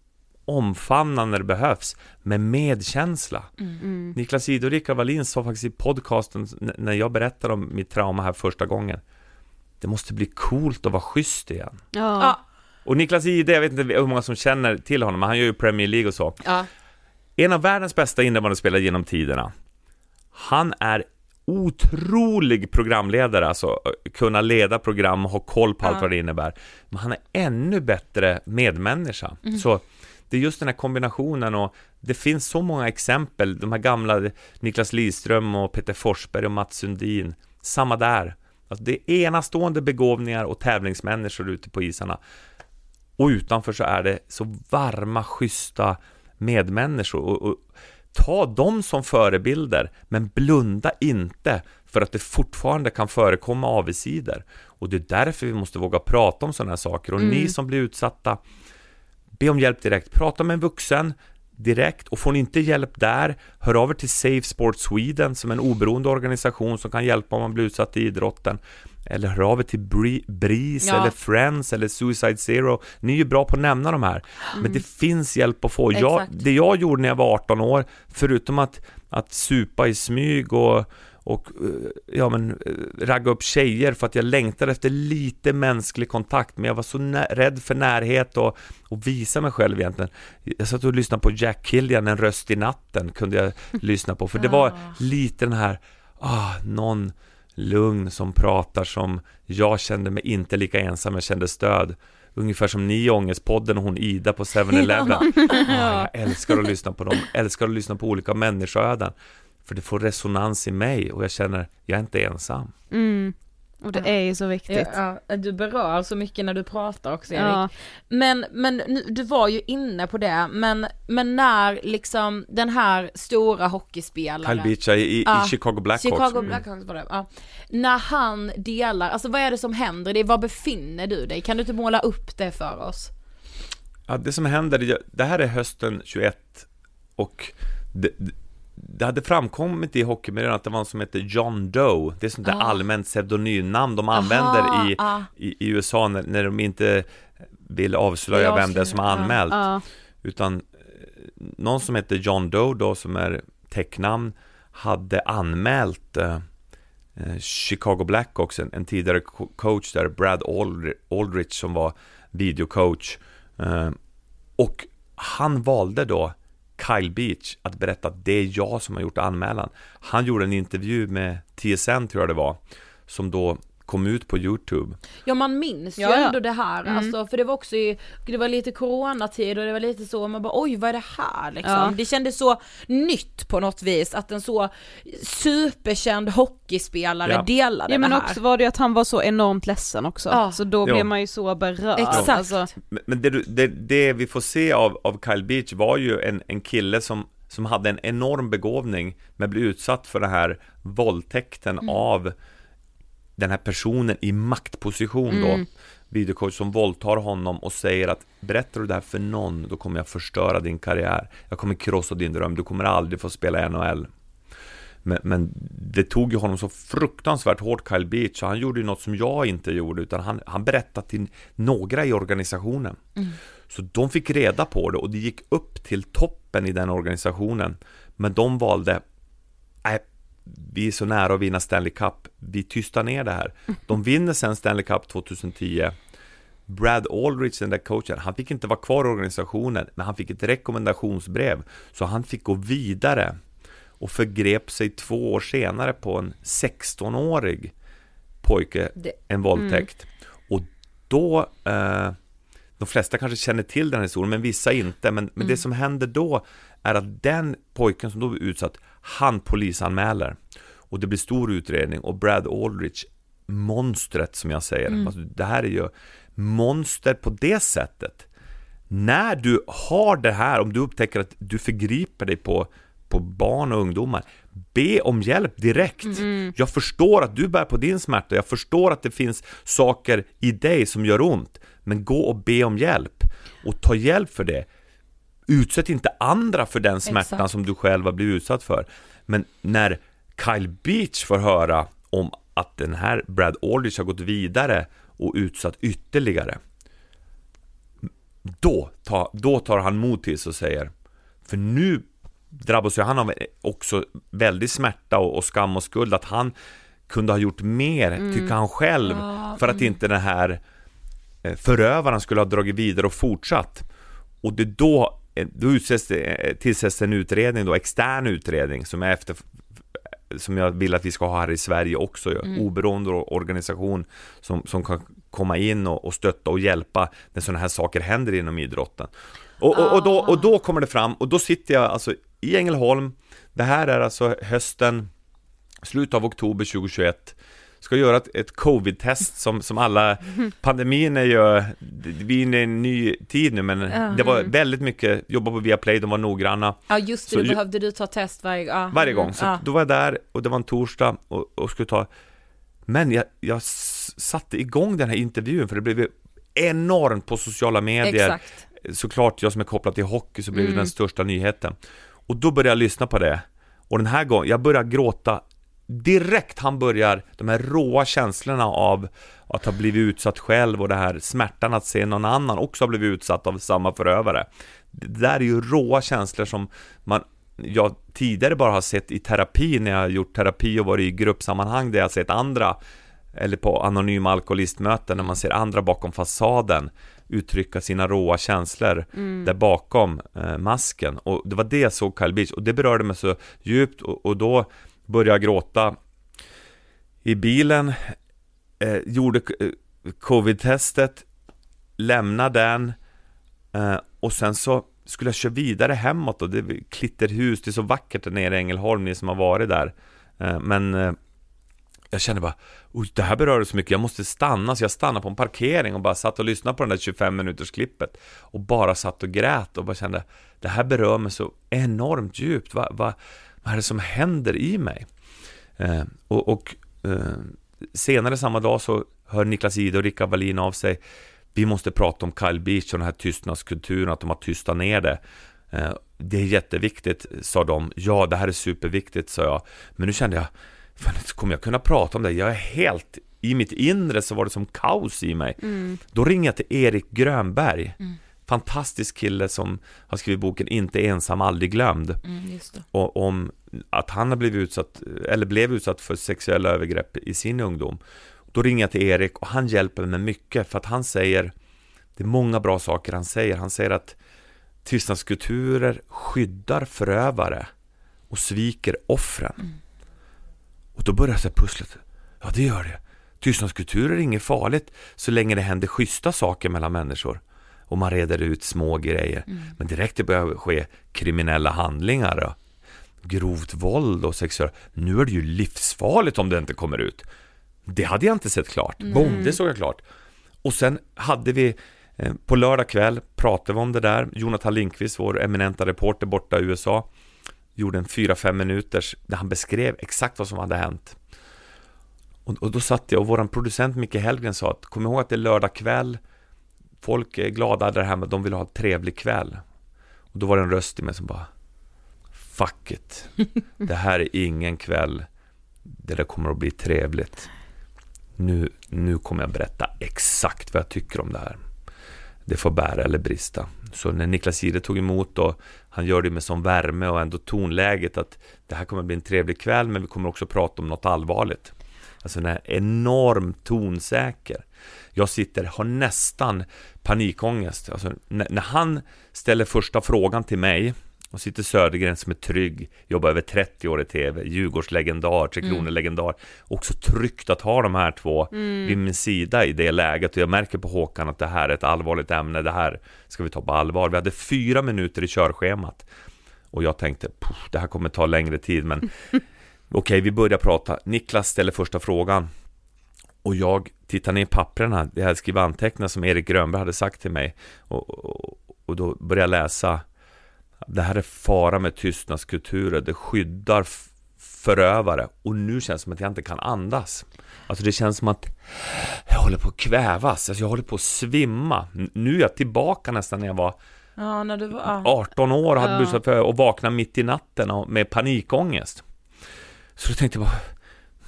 omfamna när det behövs med medkänsla. Niklas Ide och Rickard Wallin sa faktiskt i podcasten när jag berättade om mitt trauma här första gången det måste bli coolt att vara schysst igen.
Ja.
Ja.
Och Niklas Ide, jag vet inte hur många som känner till honom, men han gör ju Premier League och så.
Ja.
En av världens bästa innebandyspelare genom tiderna. Han är otrolig programledare, alltså kunna leda program och ha koll på allt vad det innebär. Men han är ännu bättre medmänniska. Så det är just den här kombinationen och det finns så många exempel, de här gamla Niklas Lidström och Peter Forsberg och Mats Sundin. Samma där. Alltså det är enastående begåvningar och tävlingsmänniskor ute på isarna. Och utanför så är det så varma, schyssta medmänniskor. Och, och, ta dem som förebilder, men blunda inte för att det fortfarande kan förekomma avigsidor. Och det är därför vi måste våga prata om sådana här saker. Och ni som blir utsatta, be om hjälp direkt. Prata med en vuxen direkt och får ni inte hjälp där, hör av er till Safe Sport Sweden som är en oberoende organisation som kan hjälpa om man blir utsatt i idrotten. Eller hör av er till Bri- BRIS
Ja.
eller Friends eller Suicide Zero. Ni är ju bra på att nämna de här. Men det finns hjälp att få. Jag, det jag gjorde när jag var 18 år, förutom att, att supa i smyg och och eh, ja, men, eh, ragga upp tjejer för att jag längtade efter lite mänsklig kontakt men jag var så rädd för närhet och, och visa mig själv egentligen. Jag satt och lyssnade på Jack Killian, En röst i natten kunde jag lyssna på för det var lite den här, ah, någon lugn som pratar som jag kände mig inte lika ensam, jag kände stöd. Ungefär som ni i Ångestpodden och hon Ida på 7-Eleven. Ah, jag älskar att lyssna på dem, älskar att lyssna på olika människoöden. För det får resonans i mig och jag känner, jag är inte ensam.
Mm. Och det är ju så viktigt.
Ja, ja, du berör så mycket när du pratar också Erik.
Ja.
Men, men nu- du var ju inne på det, men, men när liksom den här stora hockeyspelaren
Kyle Beach i, i,
Ja,
i Chicago Blackhawks.
Chicago
Mm.
Blackhawks var det, ja. När han delar, alltså vad är det som händer? Det är, var befinner du dig? Kan du inte måla upp det för oss?
Ja, det som händer, det- det här är hösten 21 och det, det- hade framkommit i hockeymiljön att det var en som hette John Doe Det är sånt där
Ah.
allmänt pseudonymnamn de använder
Aha,
i,
ah.
i, i USA när, när de inte vill avslöja vem det är som har anmält
Ja.
Utan eh, någon som heter John Doe då som är täcknamn hade anmält eh, eh, Chicago Blackhawks, en, en tidigare co- coach där, Brad Aldri- Aldrich som var videocoach. Eh, och han valde då Kyle Beach att berätta att det är jag som har gjort anmälan. Han gjorde en intervju med TSN tror jag det var, som då kom ut på YouTube.
Ja man minns ju
Ja, ja.
ändå det här,
Mm.
alltså, för det var också i, det var lite coronatid och det var lite så, man bara oj vad är det här liksom?
Ja.
Det kändes så nytt på något vis att en så superkänd hockeyspelare
Ja.
delade
Ja men
det här.
också var det ju att han var så enormt ledsen också,
Ja.
så då
Ja.
blev man ju så berörd.
Exakt.
Alltså,
Men- Men det, det, det vi får se av, av Kyle Beach var ju en, en kille som, som hade en enorm begåvning med att bli utsatt för den här våldtäkten av den här personen i maktposition då videocoach som våldtar honom och säger att berättar du det här för någon då kommer jag förstöra din karriär. Jag kommer krossa din dröm, du kommer aldrig få spela i NHL men, men det tog ju honom så fruktansvärt hårt Kyle Beach så han gjorde ju något som jag inte gjorde utan han, han berättade till några i organisationen. Så de fick reda på det och det gick upp till toppen i den organisationen. Men de valde Nej, vi är så nära att vinna Stanley Cup, vi tystar ner det här. De vinner sen Stanley Cup 2010. Brad Aldrich, den där coachen, han fick inte vara kvar i organisationen, men han fick ett rekommendationsbrev. Så han fick gå vidare och förgrep sig två år senare på en 16-årig pojke,
Det-
en våldtäkt. Och då, eh, de flesta kanske känner till den här historien, men vissa inte. Men, men det som händer då är att den pojken som då blir utsatt, han polisanmäler. Och det blir stor utredning och Brad Aldrich, monstret som jag säger, alltså, det här är ju monster på det sättet. När du har det här, om du upptäcker att du förgriper dig på, på barn och ungdomar, be om hjälp direkt. Jag förstår att du bär på din smärta, jag förstår att det finns saker i dig som gör ont, men gå och be om hjälp och ta hjälp för det. Utsätt inte andra för den smärtan
Exakt.
som du själv har blivit utsatt för. Men när Kyle Beach får höra om att den här Brad Aldrich har gått vidare och utsatt ytterligare då, ta, då tar han mod till sig och säger För nu drabbas ju han av också väldigt smärta och, och skam och skuld att han kunde ha gjort mer, tycker han själv, för att inte den här förövaren skulle ha dragit vidare och fortsatt. Och det då, eh, då utsätts det, eh, tillsätts en utredning då, extern utredning som är efter som jag vill att vi ska ha här i Sverige också, mm. oberoende organisation som, som kan komma in och, och stötta och hjälpa när sådana här saker händer inom idrotten. Och, och, och, då, och då kommer det fram, och då sitter jag alltså i Ängelholm, det här är alltså hösten, slutet av oktober 2021, ska göra ett, ett covid-test som, som alla, pandemin är ju, vi är inne i en ny tid nu men det var väldigt mycket, jobba på Viaplay, de var noggranna.
Ja just det,
Så
då behövde du ta test varje, ja.
Varje gång, så
ja.
då var jag där och det var en torsdag och, och skulle ta Men jag, jag satte igång den här intervjun för det blev enormt på sociala medier
Exakt.
Såklart, jag som är kopplad till hockey så blev
Mm.
det den största nyheten Och då började jag lyssna på det Och den här gången, jag började gråta Direkt han börjar, de här råa känslorna av att ha blivit utsatt själv och det här smärtan att se någon annan också ha blivit utsatt av samma förövare. Det där är ju råa känslor som man jag tidigare bara har sett i terapi när jag har gjort terapi och varit i gruppsammanhang där jag har sett andra eller på anonyma alkoholistmöten när man ser andra bakom fasaden uttrycka sina råa känslor där bakom eh, masken. Och det var det jag såg Kyle Beach och det berörde mig så djupt och, och då började gråta. I bilen eh, gjorde eh, covid-testet lämnade den eh, och sen så skulle jag köra vidare hemåt och det är klitterhus, det är så vackert där nere i Ängelholm, ni som har varit där. Eh, men eh, jag kände bara, oj, det här berör så mycket, jag måste stanna, så jag stannade på en parkering och bara satt och lyssnade på den där 25 minuters klippet och bara satt och grät och bara kände, det här berör mig så enormt djupt, va, va, vad är det som händer i mig? Eh, och och eh, senare samma dag så hör Niklas Ide och Rickard Wallin av sig, vi måste prata om Kyle Beach och den här tystnadskulturen, att de har tystat ner det. Eh, det är jätteviktigt, sa de. Ja, det här är superviktigt, sa jag. Men nu kände jag, fan, kommer jag kunna prata om det? Jag är helt, i mitt inre så var det som kaos i mig.
Mm.
Då ringer jag till Erik Grönberg. Fantastisk kille som har skrivit boken Inte ensam, aldrig glömd.
Mm.
Och om att han har blivit utsatt, eller blev utsatt för sexuella övergrepp i sin ungdom. Då ringer jag till Erik och han hjälper mig mycket för att han säger, det är många bra saker han säger. Han säger att tystnadskulturer skyddar förövare och sviker offren. Och då börjar jag pusslet, ja det gör det. Tystnadskulturer är inget farligt så länge det händer schyssta saker mellan människor och man reder ut små grejer. Men direkt det börjar ske kriminella handlingar och grovt våld och sexuella, nu är det ju livsfarligt om det inte kommer ut. Det hade jag inte sett klart. Boom, det såg jag klart. Och sen hade vi eh, på lördag kväll pratade vi om det där. Jonathan Lindqvist, vår eminenta reporter borta i USA, gjorde en 4-5 minuters där han beskrev exakt vad som hade hänt. Och, och då satt jag och våran producent Micke Hellgren sa att kom ihåg att det är lördag kväll. Folk är glada där hemma, de vill ha en trevlig kväll. Och då var det en röst i mig som bara Fuck it. Det här är ingen kväll där det kommer att bli trevligt. Nu, nu kommer jag berätta exakt vad jag tycker om det här. Det får bära eller brista. Så när Niklas Jihde tog emot och han gör det med sån värme och ändå tonläget att det här kommer att bli en trevlig kväll men vi kommer också prata om något allvarligt. Alltså den här enormt tonsäker. Jag sitter, har nästan panikångest. Alltså, när, när han ställer första frågan till mig och sitter Södergren som är trygg, jobbar över 30 år i TV, Djurgårdslegendar, Tre Kronor-legendar. Också tryggt att ha de här två vid min sida i det läget. Och jag märker på Håkan att det här är ett allvarligt ämne, det här ska vi ta på allvar. Vi hade fyra minuter i körschemat. Och jag tänkte, "Puff, det här kommer ta längre tid, men okej, vi börjar prata. Niklas ställer första frågan. Och jag tittar ner i papperna, jag hade skrivit anteckningar som Erik Grönberg hade sagt till mig. Och, och, och då börjar jag läsa det här är fara med tystnadskulturer, det skyddar förövare och nu känns det som att jag inte kan andas. Alltså det känns som att jag håller på att kvävas, alltså jag håller på att svimma. Nu är jag tillbaka nästan när jag var
Ja, när du var... Ja.
18 år och hade
Ja.
utsatt för och vaknade mitt i natten med panikångest. Så då tänkte jag bara,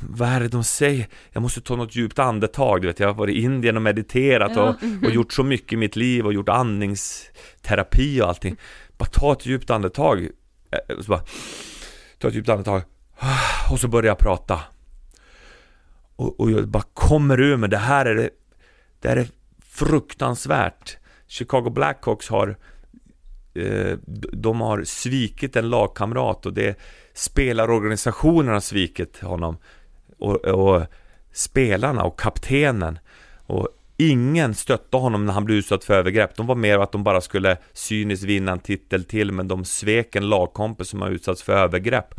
vad är det de säger? Jag måste ta något djupt andetag, du vet, jag har varit i Indien och mediterat och, och gjort så mycket i mitt liv och gjort andningsterapi och allting. Bara ta ett djupt andetag. Eh, Så bara, ta ett djupt andetag. Och så börjar jag prata. Och, och jag bara kommer ur mig, det här är det, det här är fruktansvärt. Chicago Blackhawks har eh, de har svikit en lagkamrat och det spelarorganisationen har svikit honom och, och spelarna och kaptenen och ingen stöttade honom när han blev utsatt för övergrepp. De var mer att de bara skulle cyniskt vinna en titel till men de svek en lagkompis som har utsatts för övergrepp.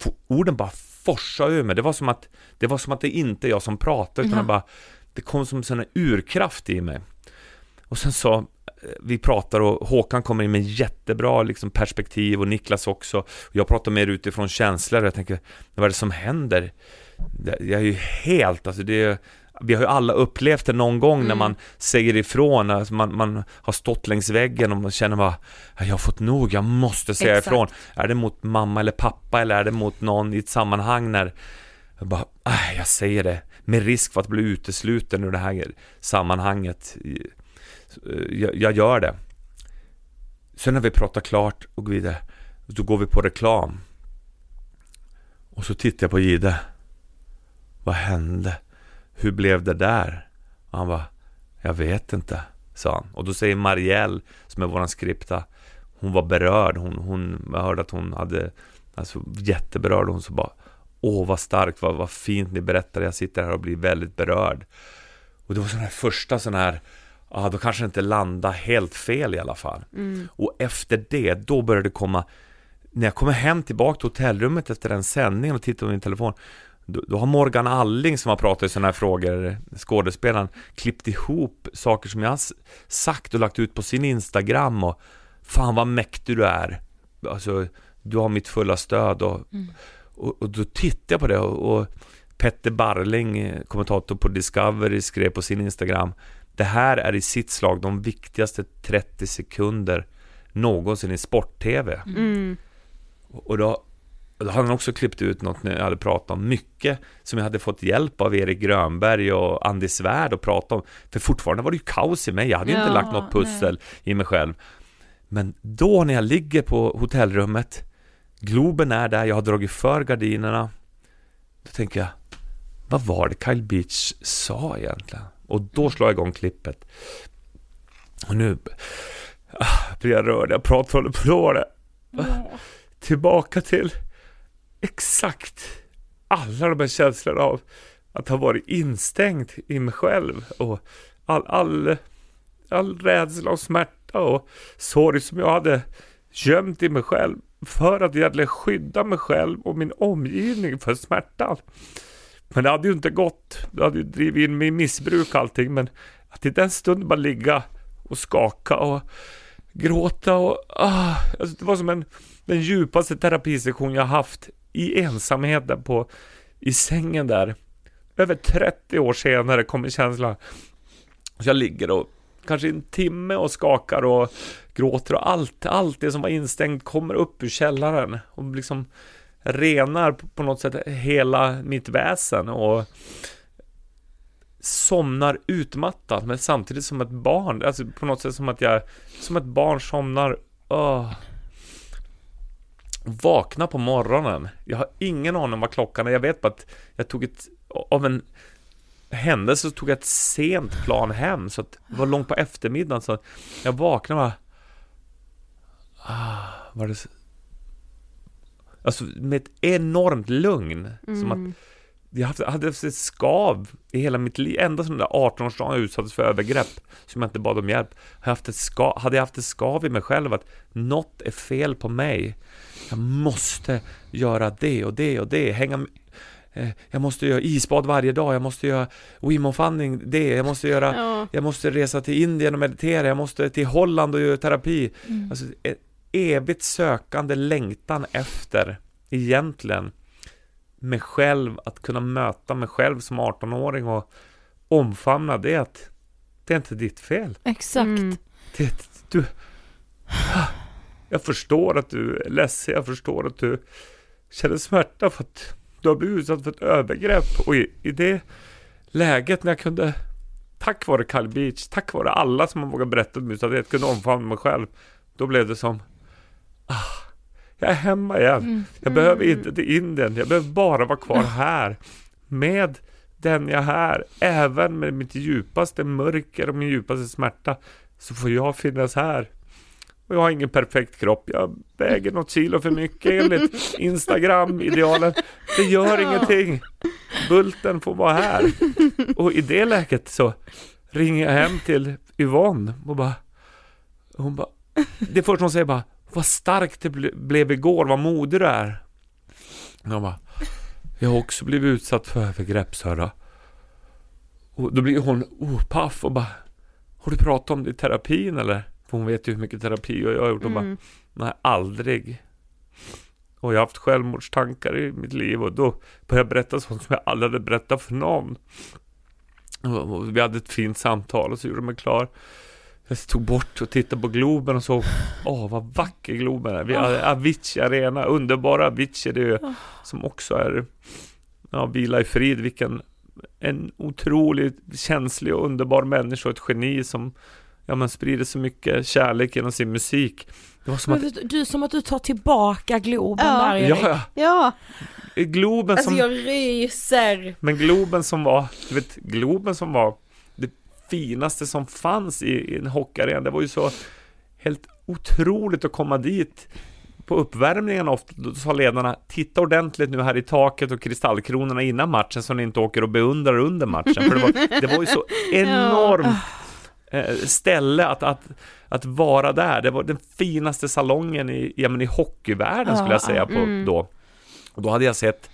F- Orden bara forsade ur mig. Det var som att det var som att det inte är jag som pratar utan det bara det kom som en urkraft i mig. Och sen så, eh, vi pratar och Håkan kommer in med jättebra liksom, perspektiv och Niklas också. Jag pratar mer utifrån känslor och jag tänker, vad är det som händer? Jag är ju helt, alltså det är, vi har ju alla upplevt det någon gång när man säger ifrån, alltså man, man har stått längs väggen och man känner bara "Ja, Jag har fått nog, jag måste säga
Exakt.
ifrån. Är det mot mamma eller pappa eller är det mot någon i ett sammanhang när jag bara, "Aj, jag säger det. Med risk för att bli utesluten ur det här sammanhanget. Jag, jag gör det. Sen när vi pratat klart och går vidare Då går vi på reklam. Och så tittar jag på Gide Vad hände? Hur blev det där? Och han bara Jag vet inte Sa han. Och då säger Marielle Som är våran skripta Hon var berörd. Hon, hon jag hörde att hon hade Alltså jätteberörd. Hon så bara Åh vad starkt, vad, vad fint ni berättar. Jag sitter här och blir väldigt berörd. Och det var sån här första sån här Ja, då kanske inte landa helt fel i alla fall. Och efter det, då började det komma När jag kommer hem tillbaka till hotellrummet efter den sändningen och tittar på min telefon då, då har Morgan Alling som har pratat i sådana här frågor, skådespelaren, klippt ihop saker som jag har sagt och lagt ut på sin Instagram och Fan vad mäktig du är Alltså, du har mitt fulla stöd och, och, och då tittar jag på det och, och Petter Barling, eh, kommentator på Discovery, skrev på sin Instagram Det här är i sitt slag de viktigaste 30 sekunder någonsin i sport-tv.
Mm.
Och då, då hade han också klippt ut något när jag hade pratat om mycket som jag hade fått hjälp av Erik Grönberg och Andy Svärd att prata om. För fortfarande var det ju kaos i mig, jag hade ju inte
Ja,
lagt något pussel i mig själv. Men då när jag ligger på hotellrummet, Globen är där, jag har dragit för gardinerna. Då tänker jag, vad var det Kyle Beach sa egentligen? Och då slår jag igång klippet. Och nu ah, blir jag rörd, jag pratar håller på det. Tillbaka till exakt alla de här känslorna av att ha varit instängd i mig själv och all, all, all rädsla och smärta och sorg som jag hade gömt i mig själv för att egentligen skydda mig själv och min omgivning för smärtan. Men det hade ju inte gått. Det hade ju drivit in mig i missbruk och allting. Men att i den stunden bara ligga och skaka och gråta och... Ah, alltså det var som en, den djupaste terapisession jag haft i ensamheten på, i sängen där. Över 30 år senare kommer känslan. Så jag ligger och kanske en timme och skakar och gråter och allt, allt det som var instängt kommer upp ur källaren och liksom renar på något sätt hela mitt väsen och somnar utmattad men samtidigt som ett barn, alltså på något sätt som att jag, som ett barn somnar, öh. Vakna på morgonen, jag har ingen aning om vad klockan är, jag vet bara att jag tog ett, av en händelse så tog jag ett sent plan hem så att det var långt på eftermiddagen så att jag vaknade och bara, ah, var det så- Alltså med ett enormt lugn. Som att mm jag hade haft ett skav i hela mitt liv. Ända sedan den där 18-årsdagen jag utsattes för övergrepp som jag inte bad om hjälp. Har jag haft ett skav, hade jag haft ett skav i mig själv att något är fel på mig. Jag måste göra det och det och det. Hänga eh, jag måste göra isbad varje dag, jag måste göra Wim Hof Andning, det, jag måste göra
Ja.
Jag måste resa till Indien och meditera, jag måste till Holland och göra terapi. Alltså ett evigt sökande längtan efter egentligen mig själv, att kunna möta mig själv som 18-åring och omfamna det att det är inte ditt fel.
Exakt.
Mm.
Det, du, jag förstår att du är ledsen, jag förstår att du känner smärta för att du har blivit utsatt för ett övergrepp och i, i det läget när jag kunde tack vare Kyle Beach, tack vare alla som har vågat berätta om utsatthet, kunde omfamna mig själv då blev det som ah, jag är hemma igen. Jag behöver inte till Indien, jag behöver bara vara kvar här med den jag är, även med mitt djupaste mörker och min djupaste smärta så får jag finnas här. Och jag har ingen perfekt kropp, jag väger något kilo för mycket enligt Instagram-idealen. Det gör ingenting. Bulten får vara här. Och i det läget så ringer jag hem till Yvonne och bara Hon bara Det första hon säger bara Vad starkt det ble, blev igår, vad modig du är. Jag bara Jag har också blivit utsatt för övergrepp Sara. Och då blir hon oh, paff och bara Har du pratat om det i terapin eller? För hon vet ju hur mycket terapi jag har gjort och bara Nej, aldrig. Och jag har haft självmordstankar i mitt liv och då började jag berätta sånt som jag aldrig hade berättat för någon. Och vi hade ett fint samtal och så gjorde de mig klar. Jag tog bort och tittade på Globen och såg, åh vad vacker Globen är. Vi hade Avicii Arena, underbara Avicii, det är ju, som också är, ja, vila i frid, vilken en otroligt känslig och underbar människa och ett geni som ja, men sprider så mycket kärlek genom sin musik. Det var som
Men
att,
du, som att du tar tillbaka Globen
Ja.
där Erik.
ja,
Ja,
ja, Globen
Alltså
som,
jag ryser.
men Globen som var, du vet, Globen som var finaste som fanns i, i en hockeyarena, det var ju så helt otroligt att komma dit på uppvärmningen ofta, då sa ledarna Titta ordentligt nu här i taket och kristallkronorna innan matchen så ni inte åker och beundrar under matchen. För det var, det var ju så enormt eh, ställe att, att, att vara där. Det var den finaste salongen i, ja, men i hockeyvärlden skulle jag säga på, då. Och då hade jag sett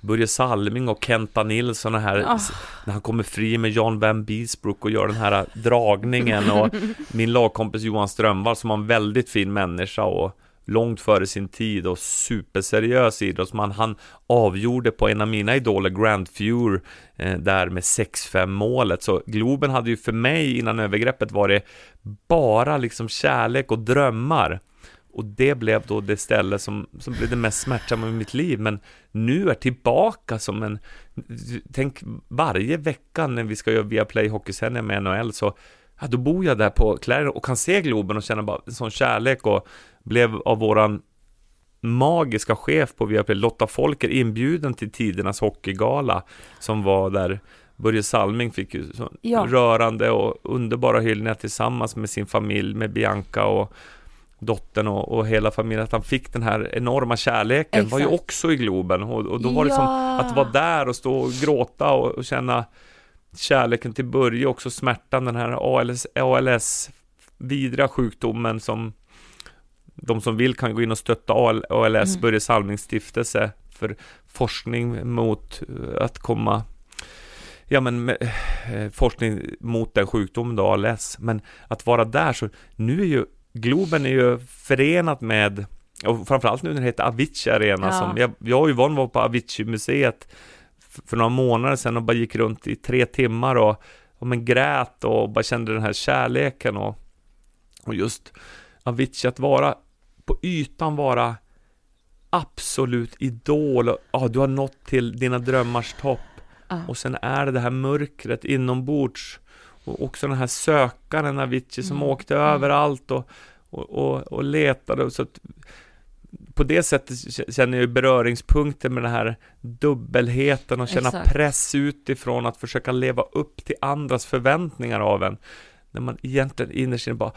Börje Salming och Kenta Nilsson och här, s- när han kommer fri med John Van Beesbrook och gör den här dragningen och min lagkompis Johan Strömvall som var en väldigt fin människa och långt före sin tid och superseriös idrottsman. Han avgjorde på en av mina idoler, Grand Fuhr, eh, där med 6-5 målet. Så Globen hade ju för mig innan övergreppet varit bara liksom kärlek och drömmar. Och det blev då det ställe som, som blev det mest smärtsamma i mitt liv. Men nu är tillbaka som en... Tänk varje vecka när vi ska göra Viaplay Hockeysändningar med NHL så ja, då bor jag där på Clarion och kan se Globen och känna bara en sån kärlek och blev av våran magiska chef på Viaplay, Lotta Folker, inbjuden till tidernas hockeygala som var där Börje Salming fick ju
Ja.
rörande och underbara hyllningar tillsammans med sin familj, med Bianca och dottern och, och hela familjen, att han fick den här enorma kärleken var ju
Exakt.
också i Globen och, och då var det som
Ja.
att vara där och stå och gråta och, och känna kärleken till Börje, också smärtan, den här ALS, ALS vidriga sjukdomen som de som vill kan gå in och stötta AL, ALS,
Mm.
Börje Salmings stiftelse för forskning mot eh, att komma Ja men med, eh, forskning mot den sjukdomen då, ALS. Men att vara där så, nu är ju Globen är ju förenat med och framförallt nu när det heter Avicii Arena
Ja.
som, jag, jag och Yvonne var på Avicii-museet för några månader sedan och bara gick runt i tre timmar och, och men grät och bara kände den här kärleken och, och just Avicii att vara på ytan vara absolut idol och ja, du har nått till dina drömmars topp
Ja.
och sen är det det här mörkret inombords och också den här sökaren Avicii som
Mm.
åkte överallt och, och, och, och letade så att på det sättet känner jag ju beröringspunkter med den här dubbelheten och känna
Exakt.
press utifrån att försöka leva upp till andras förväntningar av en. När man egentligen innerst inne bara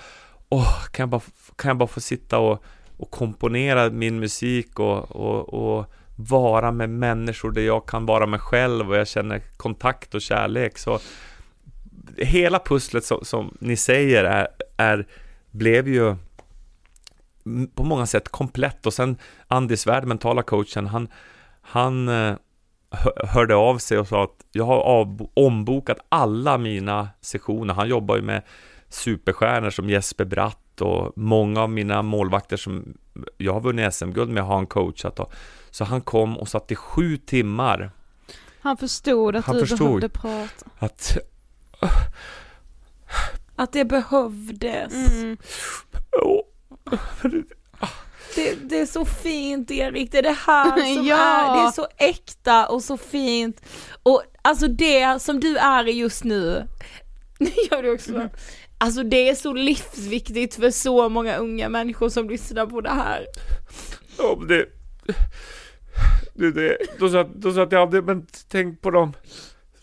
Åh, kan jag bara, kan jag bara få sitta och, och komponera min musik och, och, och vara med människor där jag kan vara mig själv och jag känner kontakt och kärlek så hela pusslet som, som ni säger är, är blev ju på många sätt komplett och sen Andy Svärd, mentala coachen, han, han eh, hö- hörde av sig och sa att jag har av, ombokat alla mina sessioner. Han jobbar ju med superstjärnor som Jesper Bratt och många av mina målvakter som jag har vunnit SM-guld med har han coachat. Och, så han kom och satt i sju timmar
Han förstod att
Han
du
förstod.
behövde prata.
att
Att det behövdes.
Mm.
Det, det är så fint Erik, det är det här som
Ja.
är, det är så äkta och så fint. Och alltså det som du är just nu, gör du också. Alltså det är så livsviktigt för så många unga människor som lyssnar på det här.
Ja, men det... det, det då, sa, då sa att jag hade, men tänk på dem.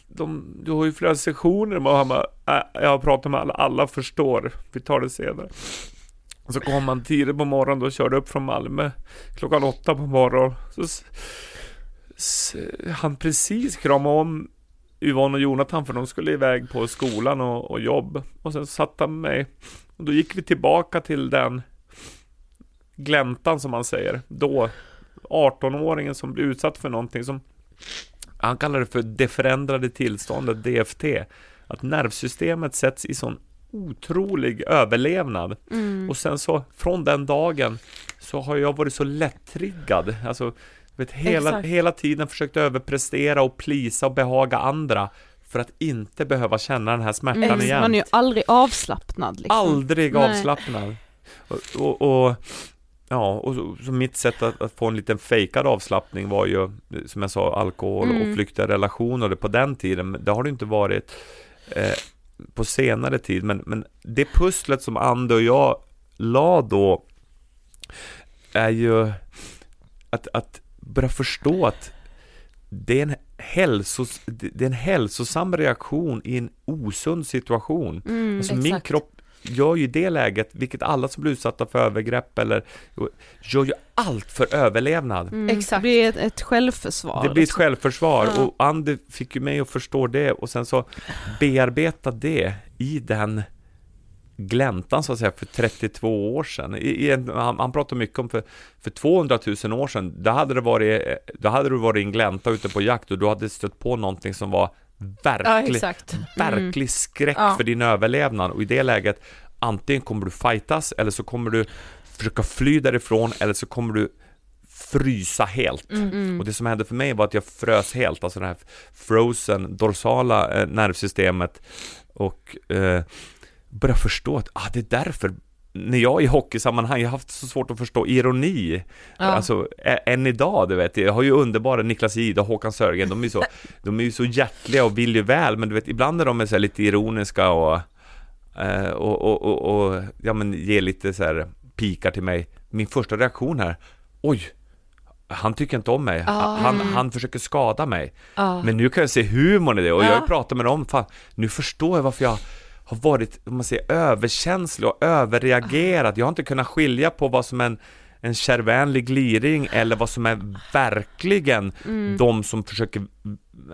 De, du har ju flera sessioner med han "Äh, jag har pratat med alla, alla förstår. Vi tar det senare. Så kom han tidigt på morgonen och körde upp från Malmö klockan åtta på morgonen. Så så han precis krama om Yvonne och Jonathan för de skulle iväg på skolan och, och jobb. Och sen satt han med mig. Och då gick vi tillbaka till den gläntan som man säger. Då 18-åringen som blir utsatt för någonting som han kallar det för det förändrade tillståndet, DFT. Att nervsystemet sätts i sån otrolig överlevnad.
Mm.
Och sen så från den dagen så har jag varit så lättriggad. Alltså, vet, hela,
Exakt.
hela tiden försökt överprestera och plisa och behaga andra för att inte behöva känna den här smärtan
Mm.
igen.
Man är ju aldrig avslappnad liksom.
Aldrig
Nej.
avslappnad. Och, och, och ja, och så, så mitt sätt att, att få en liten fejkad avslappning var ju, som jag sa, alkohol
Mm.
och flyktiga relationer på den tiden. Det har det inte varit eh, på senare tid. Men, men det pusslet som Ande och jag la då är ju att, att börja förstå att det är, en hälsos, det är en hälsosam reaktion i en osund situation.
Mm.
Alltså min kropp gör ju i det läget, vilket alla som blir utsatta för övergrepp eller gör ju allt för överlevnad.
Mm.
Exakt.
Det blir ett, ett självförsvar.
Det blir ett självförsvar
Ja.
och Andy fick ju mig att förstå det och sen så bearbeta det i den gläntan så att säga för 32 år sedan. I, i en, han, han pratar mycket om för, för 200 000 år sedan, då hade, det varit, då hade du varit i en glänta ute på jakt och du hade stött på någonting som var
Ja
verklig,
exakt.
verklig skräck
Ja.
för din överlevnad och i det läget antingen kommer du fightas eller så kommer du försöka fly därifrån eller så kommer du frysa helt.
Mm.
Och det som hände för mig var att jag frös helt, alltså det här frozen dorsala eh, nervsystemet och eh, började förstå att ah, det är därför när jag i hockeysammanhang, jag har haft så svårt att förstå ironi, alltså ä- än idag, du vet, jag har ju underbara Niklas Jihde och Håkan Sörgren, de är ju så, de är ju så hjärtliga och vill ju väl, men du vet, ibland när de är så här lite ironiska och, eh, och, och, och, och ja men ger lite så här pikar till mig, min första reaktion här, oj, han tycker inte om mig, han, han försöker skada mig. Men nu kan jag se humorn i det och jag pratat med dem, fan, nu förstår jag varför jag har varit, om man säger överkänslig och överreagerat. Jag har inte kunnat skilja på vad som är en, en kärvänlig gliring eller vad som är verkligen de som försöker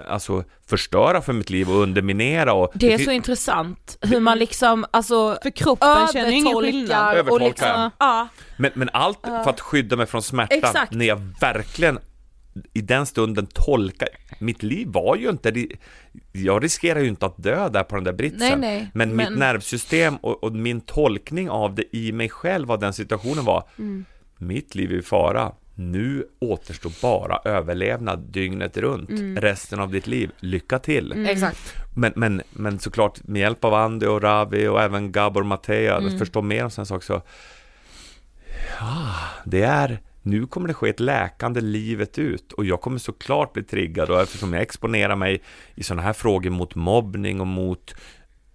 alltså förstöra för mitt liv och underminera och
Det är så intressant hur man liksom, alltså
För kroppen känner ingen skillnad.
övertolkar och liksom, ja.
Men, men allt för att skydda mig från smärtan
Exakt.
när jag verkligen i den stunden tolkar, mitt liv var ju inte, jag riskerar ju inte att dö där på den där britsen.
Nej, nej,
men,
men-
mitt nervsystem och, och min tolkning av det i mig själv, vad den situationen var,
Mm.
mitt liv är i fara. Nu återstår bara överlevnad dygnet runt,
Mm.
resten av ditt liv. Lycka till!
Exakt.
Men, men, men såklart med hjälp av Andy och Ravi och även Gabor Matea,
Mm.
förstå mer om sådana saker så Ja, det är nu kommer det ske ett läkande livet ut och jag kommer såklart bli triggad och eftersom jag exponerar mig i sådana här frågor mot mobbning och mot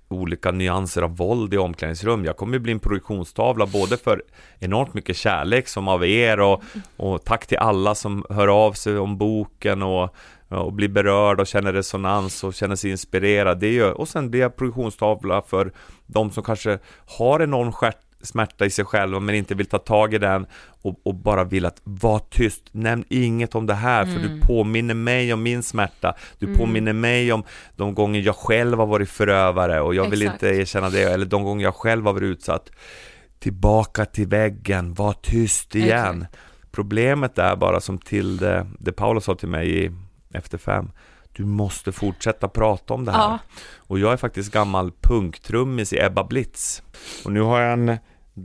olika nyanser av våld i omklädningsrum. Jag kommer bli en produktionstavla både för enormt mycket kärlek som av er och, och tack till alla som hör av sig om boken och, och blir berörd och känner resonans och känner sig inspirerad. Det gör, och sen blir jag produktionstavla för de som kanske har enorm stjärt smärta i sig själva men inte vill ta tag i den och, och bara vill att var tyst, nämn inget om det här för du påminner mig om min smärta, du påminner mig om de gånger jag själv har varit förövare och jag vill
Exakt.
inte erkänna det, eller de gånger jag själv har varit utsatt. Tillbaka till väggen, var tyst igen. Problemet är bara som till det, det Paolo sa till mig i Efter fem, du måste fortsätta prata om det här.
Ja.
Och jag är faktiskt gammal punktrummis i Ebba Blitz. Och nu har jag en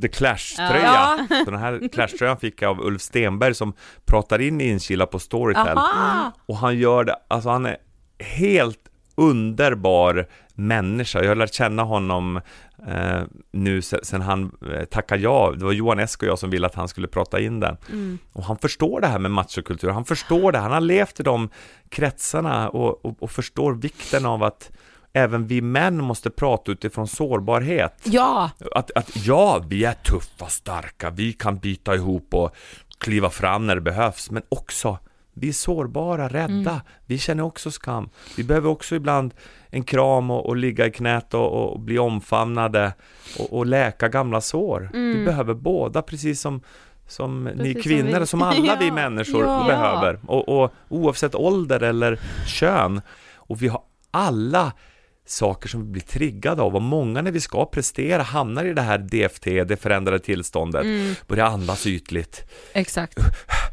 The Clash-tröja.
Ja.
Så den här Clash-tröjan fick jag av Ulf Stenberg som pratar in i Inkila på Storytel.
Aha.
Och han gör det, alltså han är helt underbar människa. Jag har lärt känna honom eh, nu sen, han eh, tackade ja. Det var Johan Esk och jag som ville att han skulle prata in den. Och han förstår det här med machokultur. Han förstår det. Han har levt i de kretsarna och, och, och förstår vikten av att även vi män måste prata utifrån sårbarhet.
Ja,
Att, att ja, vi är tuffa, starka, vi kan bita ihop och kliva fram när det behövs, men också vi är sårbara, rädda, vi känner också skam. Vi behöver också ibland en kram och, och ligga i knät och, och bli omfamnade och, och läka gamla sår. Vi behöver båda, precis som som ni
Precis som
kvinnor,
vi.
som, alla vi
Ja,
människor
ja.
behöver. Och, oavsett ålder eller kön. Och vi har alla saker som vi blir triggade av och många när vi ska prestera hamnar i det här DFT, det förändrade tillståndet, börjar andas ytligt,
exakt.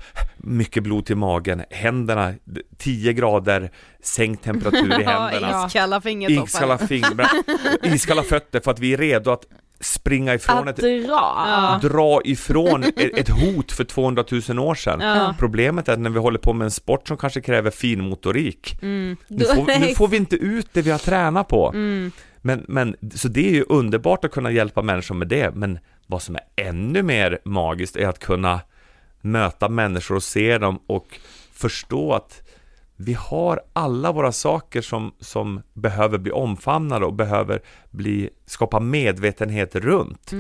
mycket blod till magen, händerna, 10 grader sänkt temperatur i händerna,
Ja, iskalla fingertoppar.
iskalla fingrar, iskalla fötter för att vi är redo att springa ifrån
Att
ett
dra.
dra ifrån ett, ett hot för 200 000 år sedan.
Ja.
Problemet är att när vi håller på med en sport som kanske kräver finmotorik,
Mm.
nu, får, nu får vi inte ut det vi har tränat på. Men, men, så det är ju underbart att kunna hjälpa människor med det, men vad som är ännu mer magiskt är att kunna möta människor och se dem och förstå att vi har alla våra saker som, som behöver bli omfamnade och behöver bli, skapa medvetenhet runt.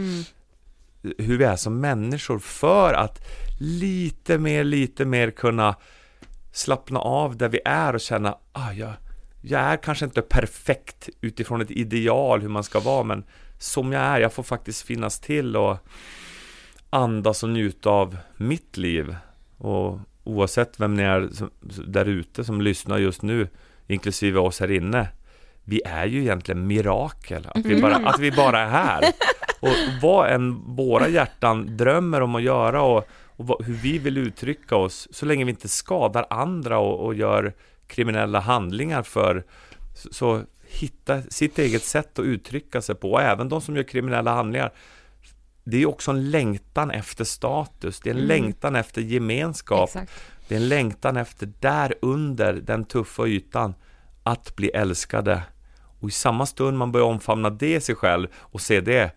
Hur vi är som människor för att lite mer, lite mer kunna slappna av där vi är och känna ah, jag, jag är kanske inte perfekt utifrån ett ideal hur man ska vara men som jag är, jag får faktiskt finnas till och andas och njuta av mitt liv och oavsett vem ni är som, där ute som lyssnar just nu inklusive oss här inne vi är ju egentligen mirakel, att vi bara, att vi bara är här. Och vad än våra hjärtan drömmer om att göra och, och vad, hur vi vill uttrycka oss, så länge vi inte skadar andra och, och gör kriminella handlingar för, så, så hitta sitt eget sätt att uttrycka sig på, och även de som gör kriminella handlingar. Det är också en längtan efter status, det är en
Mm.
längtan efter gemenskap,
Exakt.
det är en längtan efter där under den tuffa ytan att bli älskade. Och i samma stund man börjar omfamna det i sig själv och se det,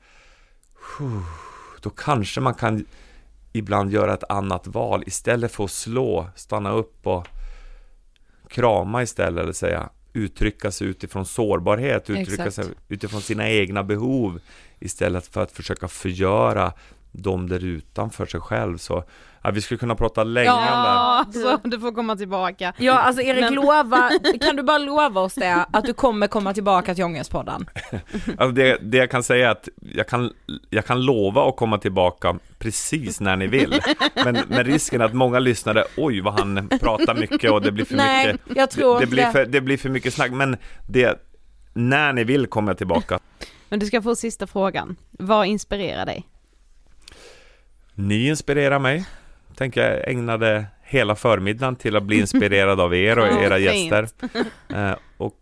då kanske man kan ibland göra ett annat val istället för att slå, stanna upp och krama istället eller säga uttrycka sig utifrån sårbarhet, uttrycka
Exakt.
sig utifrån sina egna behov istället för att försöka förgöra dem där utanför sig själv. Så ja, vi skulle kunna prata länge om det.
Ja, så du får komma tillbaka.
Ja alltså Erik
Men-
lova, kan du bara lova oss det, att du kommer komma tillbaka till Ångestpodden?
Alltså det, det jag kan säga är att jag kan, jag kan lova att komma tillbaka precis när ni vill. Men, men risken att många lyssnare, oj vad han pratar mycket och det blir för
Nej,
mycket.
jag tror
det, det,
inte
blir
det.
för, det blir för mycket snack. Men det, när ni vill kommer jag tillbaka.
Men du ska få sista frågan. Vad inspirerar dig?
Ni inspirerar mig. Tänker jag ägnade hela förmiddagen till att bli inspirerad av er och era gäster. Eh, och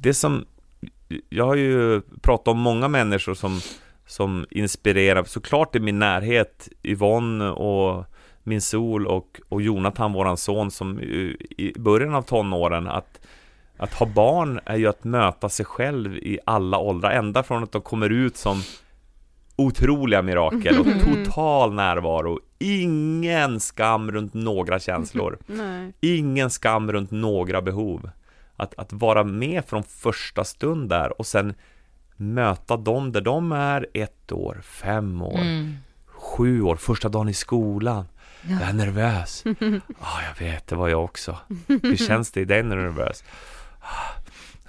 det som, jag har ju pratat om många människor som, som inspirerar, såklart i min närhet, Yvonne och min sol och, och Jonathan, våran son, som i början av tonåren, att, att ha barn är ju att möta sig själv i alla åldrar, ända från att de kommer ut som otroliga mirakel och total närvaro, ingen skam runt några känslor.
Nej.
Ingen skam runt några behov. Att, att vara med från första stund där och sen möta dem där de är ett år, fem år, sju år, första dagen i skolan. Jag är nervös. Ja, jag vet, det var jag också. Hur känns det i dig när du är nervös?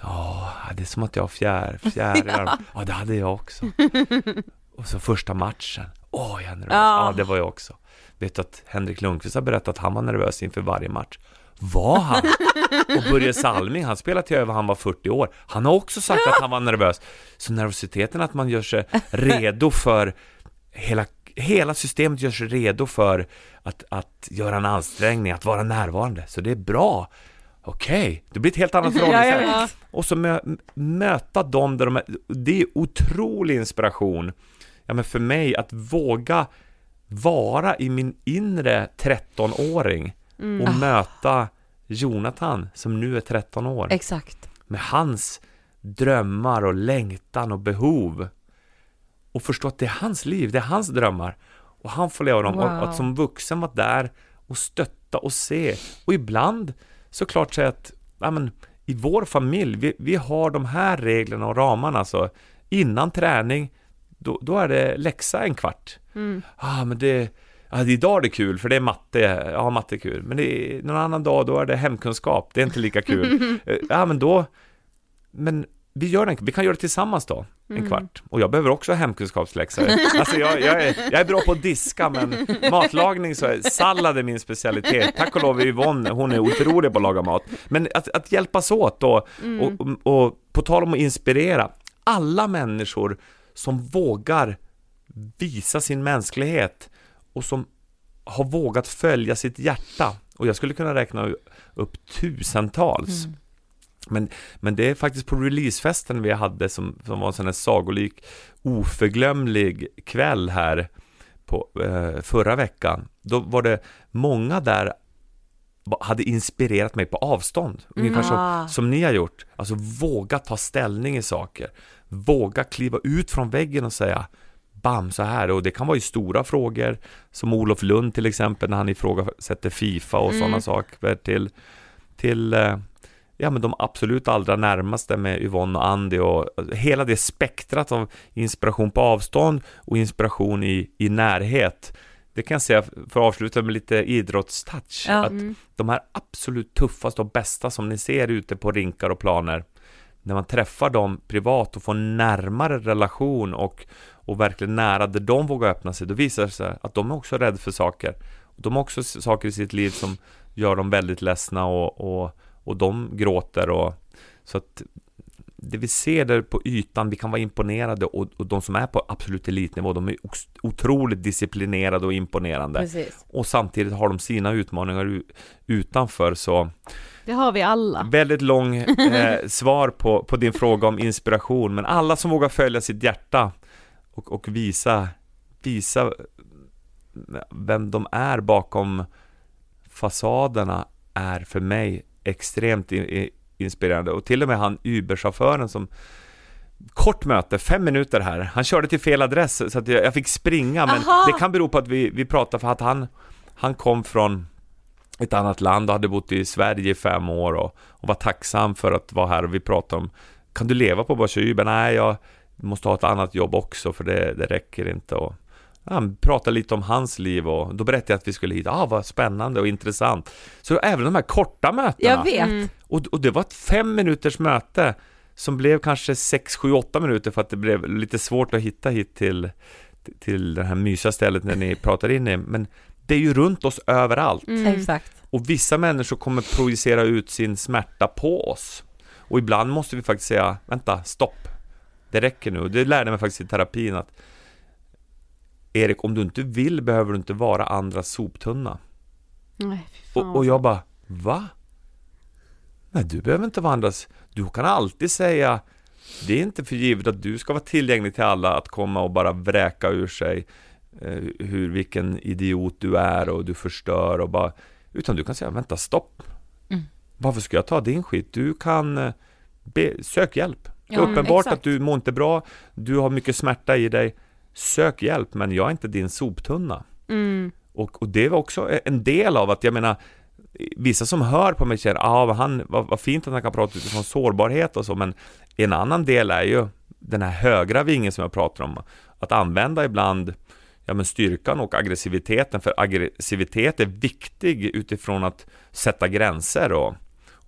Ja, det är som att jag har fjär, fjärilar. Ja, det hade jag också. Och så första matchen. Åh, jag är nervös.
Ja.
Ja, det var jag också. Vet att Henrik Lundqvist har berättat att han var nervös inför varje match? Var han? Och Börje Salming, han spelade till över han var 40 år. Han har också sagt att han var nervös. Så nervositeten att man gör sig redo för hela, hela systemet gör sig redo för att, att göra en ansträngning, att vara närvarande. Så det är bra. Okej, det blir ett helt annat förhållningssätt.
Ja.
Och så mö, möta dem där de är, det är otrolig inspiration. Ja men för mig att våga vara i min inre 13-åring och möta Jonathan som nu är 13 år.
Exakt.
med hans drömmar och längtan och behov. Och förstå att det är hans liv, det är hans drömmar. Och han får leva dem.
Wow.
och att som vuxen vara där och stötta och se. Och ibland såklart säga att ja, men, i vår familj, vi, vi har de här reglerna och ramarna så innan träning då, då är det läxa en kvart. Ah, men det, det- idag är det kul för det är matte, ja matte är kul, men det är, någon annan dag då är det hemkunskap, det är inte lika kul. Eh, ja men då, men vi gör den, vi kan göra det tillsammans då, en kvart. Och jag behöver också hemkunskapsläxor. Alltså jag, jag, är, jag är bra på att diska, men matlagning så är sallad är min specialitet. Tack och lov Yvonne, hon är otrolig på att laga mat. Men att, att hjälpas åt då, och, och, och på tal om att inspirera, alla människor som vågar visa sin mänsklighet och som har vågat följa sitt hjärta. Och jag skulle kunna räkna upp tusentals. Men, men det är faktiskt på releasefesten vi hade som, som var en sån här sagolik oförglömlig kväll här på, eh, förra veckan. Då var det många där hade inspirerat mig på avstånd, ungefär
Ah.
som, som ni har gjort. Alltså våga ta ställning i saker, våga kliva ut från väggen och säga bam, så här. Och det kan vara i stora frågor, som Olof Lund till exempel, när han ifrågasätter Fifa och sådana saker, till, till eh, ja, men de absolut allra närmaste med Yvonne och Andy och hela det spektrat av inspiration på avstånd och inspiration i, i närhet. Det kan jag säga, för att avsluta med lite idrottstouch,
Ja.
att de här absolut tuffaste och bästa som ni ser ute på rinkar och planer, när man träffar dem privat och får en närmare relation och, och verkligen nära där de vågar öppna sig, då visar det sig att de är också rädda för saker. De har också saker i sitt liv som gör dem väldigt ledsna och, och, och de gråter och så att det vi ser där på ytan, vi kan vara imponerade och, och de som är på absolut elitnivå, de är otroligt disciplinerade och imponerande.
Precis.
Och samtidigt har de sina utmaningar utanför så
Det har vi alla.
Väldigt lång eh, svar på, på din fråga om inspiration, men alla som vågar följa sitt hjärta och, och visa visa vem de är bakom fasaderna är för mig extremt inspirerande. Och till och med han Uber-chauffören som Kort möte, fem minuter här. Han körde till fel adress så att jag, jag fick springa men
Aha.
det kan bero på att vi, vi pratade för att han Han kom från ett annat land och hade bott i Sverige i fem år och, och var tacksam för att vara här och vi pratade om Kan du leva på bara Uber? Nej, jag måste ha ett annat jobb också för det, det räcker inte och han pratade lite om hans liv och då berättade jag att vi skulle hit. Ah, vad spännande och intressant. Så även de här korta mötena.
Jag vet.
Mm.
Och, och det var ett fem minuters möte som blev kanske sex, sju, åtta minuter för att det blev lite svårt att hitta hit till, till det här mysiga stället när ni pratar in i. Men det är ju runt oss överallt.
Mm.
Exakt.
Och vissa människor kommer projicera ut sin smärta på oss. Och ibland måste vi faktiskt säga, vänta, stopp. Det räcker nu. Det lärde mig faktiskt i terapin att Erik, om du inte vill behöver du inte vara andras soptunna.
Nej,
Och, och jag bara, va? Nej, du behöver inte vara andras. Du kan alltid säga, det är inte för givet att du ska vara tillgänglig till alla att komma och bara vräka ur sig eh, hur, vilken idiot du är och du förstör och bara, utan du kan säga, vänta, stopp.
Mm.
Varför ska jag ta din skit? Du kan eh, be, sök hjälp. Det är
Ja,
uppenbart
exakt.
att du mår inte bra, du har mycket smärta i dig. Sök hjälp, men jag är inte din soptunna.
Mm.
Och, och det var också en del av att, jag menar, vissa som hör på mig känner, ah, vad, han, vad, vad fint att han kan prata utifrån sårbarhet och så, men en annan del är ju den här högra vingen som jag pratar om, att använda ibland ja, men styrkan och aggressiviteten, för aggressivitet är viktig utifrån att sätta gränser och,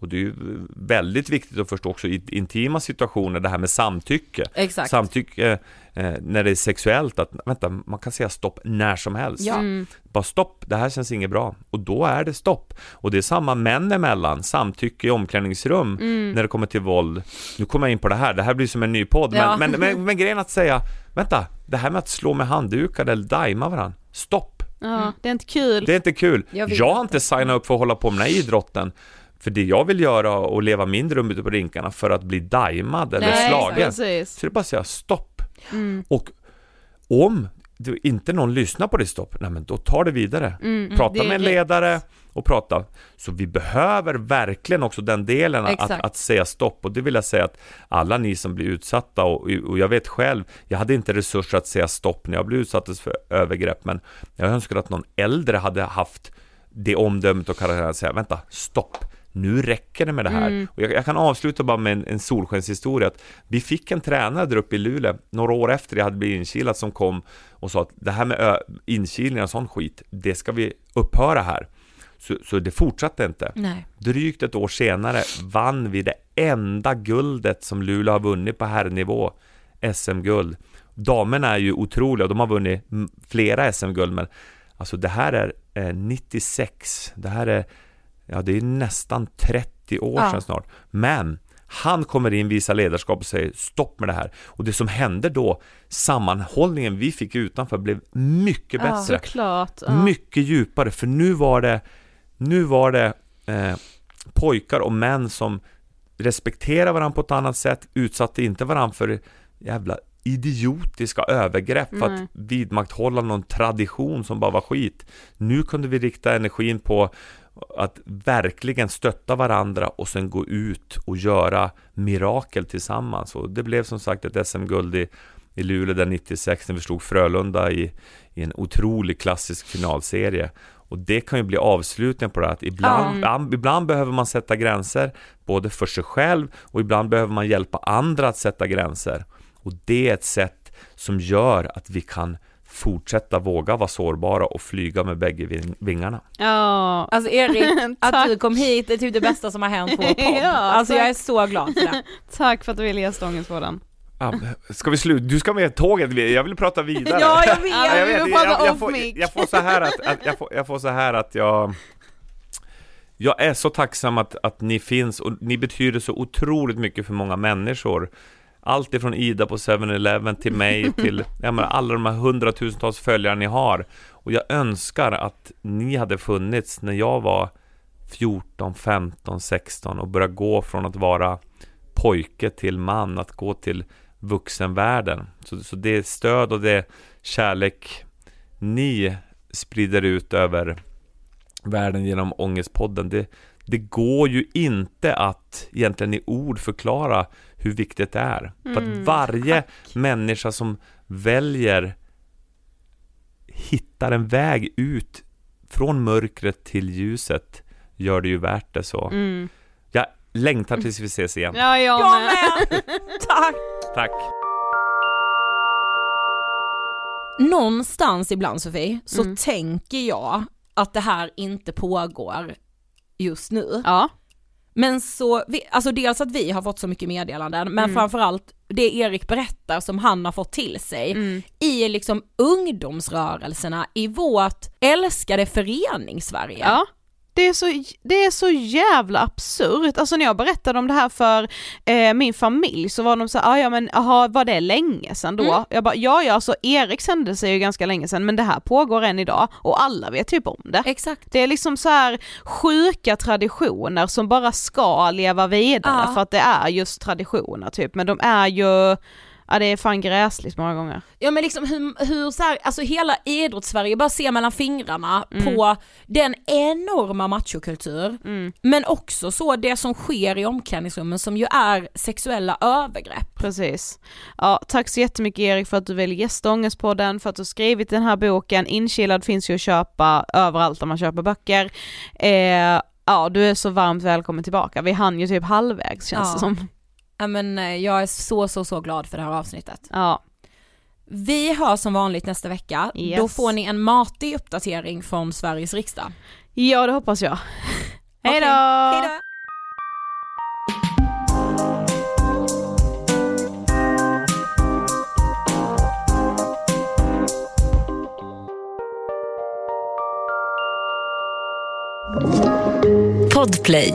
och det är ju väldigt viktigt att förstå också i intima situationer det här med samtycke.
Exakt.
Samtycke eh, när det är sexuellt, att vänta, man kan säga stopp när som helst.
Ja.
Mm.
Bara stopp, det här känns inget bra. Och då är det stopp. Och det är samma män emellan, samtycke i omklädningsrum
Mm.
när det kommer till våld. Nu kommer jag in på det här, det här blir som en ny podd.
Ja.
Men, men, men, men grejen att säga, vänta, det här med att slå med handdukar eller dajma varandra, stopp.
Ja, det är inte kul.
Det är inte kul.
Jag
Jag, har inte signat upp för att hålla på med den här idrotten. För det jag vill göra och leva min dröm ute på rinkarna för att bli dajmad eller
Nej,
slagen.
Precis.
Så det är bara att säga stopp.
Mm.
Och om du, inte någon lyssnar på ditt stopp, nej men då tar det vidare.
Mm.
Prata
direkt.
med en ledare och prata. Så vi behöver verkligen också den delen att, att säga stopp. Och det vill jag säga att alla ni som blir utsatta och, och jag vet själv, jag hade inte resurser att säga stopp när jag blev utsatt för övergrepp, men jag önskar att någon äldre hade haft det omdömet och karaktären att säga, vänta, stopp. Nu räcker det med det här. Och jag, jag kan avsluta bara med en, en solskenshistoria. Att vi fick en tränare där uppe i Luleå, några år efter jag hade blivit inkilad, som kom och sa att det här med ö, inkilningar och sån skit, det ska vi upphöra här. Så, så det fortsatte inte.
Nej.
Drygt ett år senare vann vi det enda guldet som Luleå har vunnit på herrnivå, SM-guld. Damerna är ju otroliga, de har vunnit mm, flera SM-guld, men alltså det här är eh, 96, det här är, ja det är nästan 30 år
Ja.
sedan snart. Men han kommer in, visar ledarskap och säger stopp med det här. Och det som hände då, sammanhållningen vi fick utanför blev mycket
Ja.
bättre.
Såklart. Ja.
Mycket djupare, för nu var det Nu var det eh, pojkar och män som respekterade varandra på ett annat sätt, utsatte inte varandra för jävla idiotiska övergrepp för att vidmakthålla någon tradition som bara var skit. Nu kunde vi rikta energin på att verkligen stötta varandra och sen gå ut och göra mirakel tillsammans. Och det blev som sagt ett SM-guld i, i Luleå där 96 när vi slog Frölunda i, i en otrolig klassisk finalserie. Och det kan ju bli avslutningen på det här, att ibland, ibland, ibland behöver man sätta gränser både för sig själv och ibland behöver man hjälpa andra att sätta gränser. Och det är ett sätt som gör att vi kan fortsätta våga vara sårbara och flyga med bägge ving- vingarna.
Ja.
Alltså Erik, att du kom hit är typ det bästa som har hänt på podd.
Ja,
alltså
tack.
jag är så glad för det.
Tack för att du ville gästa Ångestpodden.
Ja, ska vi sluta? Du ska med tåget, jag vill prata vidare.
Ja, jag vet.
Ja, vi får prata
jag,
off
får, jag får så här att, att jag, får, jag får så här att jag Jag är så tacksam att, att ni finns och ni betyder så otroligt mycket för många människor Allt ifrån Ida på 7-Eleven till mig till jag menar, alla de här hundratusentals följare ni har Och jag önskar att ni hade funnits när jag var 14, 15, 16 och började gå från att vara pojke till man, att gå till vuxenvärlden. Så, så det stöd och det kärlek ni sprider ut över världen genom Ångestpodden, det, det går ju inte att egentligen i ord förklara hur viktigt det är. För att
Mm,
varje människa som väljer hittar en väg ut från mörkret till ljuset gör det ju värt det så.
Mm.
Jag längtar tills vi ses igen.
Ja, jag,
Jag
med.
med! Tack!
Tack!
Någonstans ibland Sofie, så
Mm.
tänker jag att det här inte pågår just nu.
Ja.
Men så, vi, alltså dels att vi har fått så mycket meddelanden, men
Mm.
framförallt det Erik berättar som han har fått till sig
Mm.
i liksom ungdomsrörelserna i vårt älskade föreningssverige.
Ja. Det är, så, det är så jävla absurt, alltså när jag berättade om det här för eh, min familj så var de så här, "Ah, ja men aha, var det länge sedan då?
Mm.
Jag bara, ja ja alltså Eriks händelse är ju ganska länge sedan men det här pågår än idag och alla vet typ om det.
Exakt.
Det är liksom så här sjuka traditioner som bara ska leva vidare
Ja.
för att det är just traditioner typ, men de är ju, ja det är fan gräsligt många gånger.
Ja men liksom hur, hur så här, alltså hela idrottssverige bara ser mellan fingrarna
Mm.
på den enorma machokultur,
Mm.
men också så det som sker i omklädningsrummen som ju är sexuella övergrepp.
Precis. Ja, tack så jättemycket Erik för att du vill gästa Ångestpodden, för att du skrivit den här boken. Inkilad finns ju att köpa överallt där man köper böcker. Eh, ja, du är så varmt välkommen tillbaka. Vi hann ju typ halvvägs känns
Ja.
det som.
Ja men eh, jag är så så så glad för det här avsnittet.
Ja,
Vi hörs som vanligt nästa vecka,
Yes.
då får ni en matig uppdatering från Sveriges riksdag.
ja det hoppas jag. Hej då!
Hejdå!
Podplay.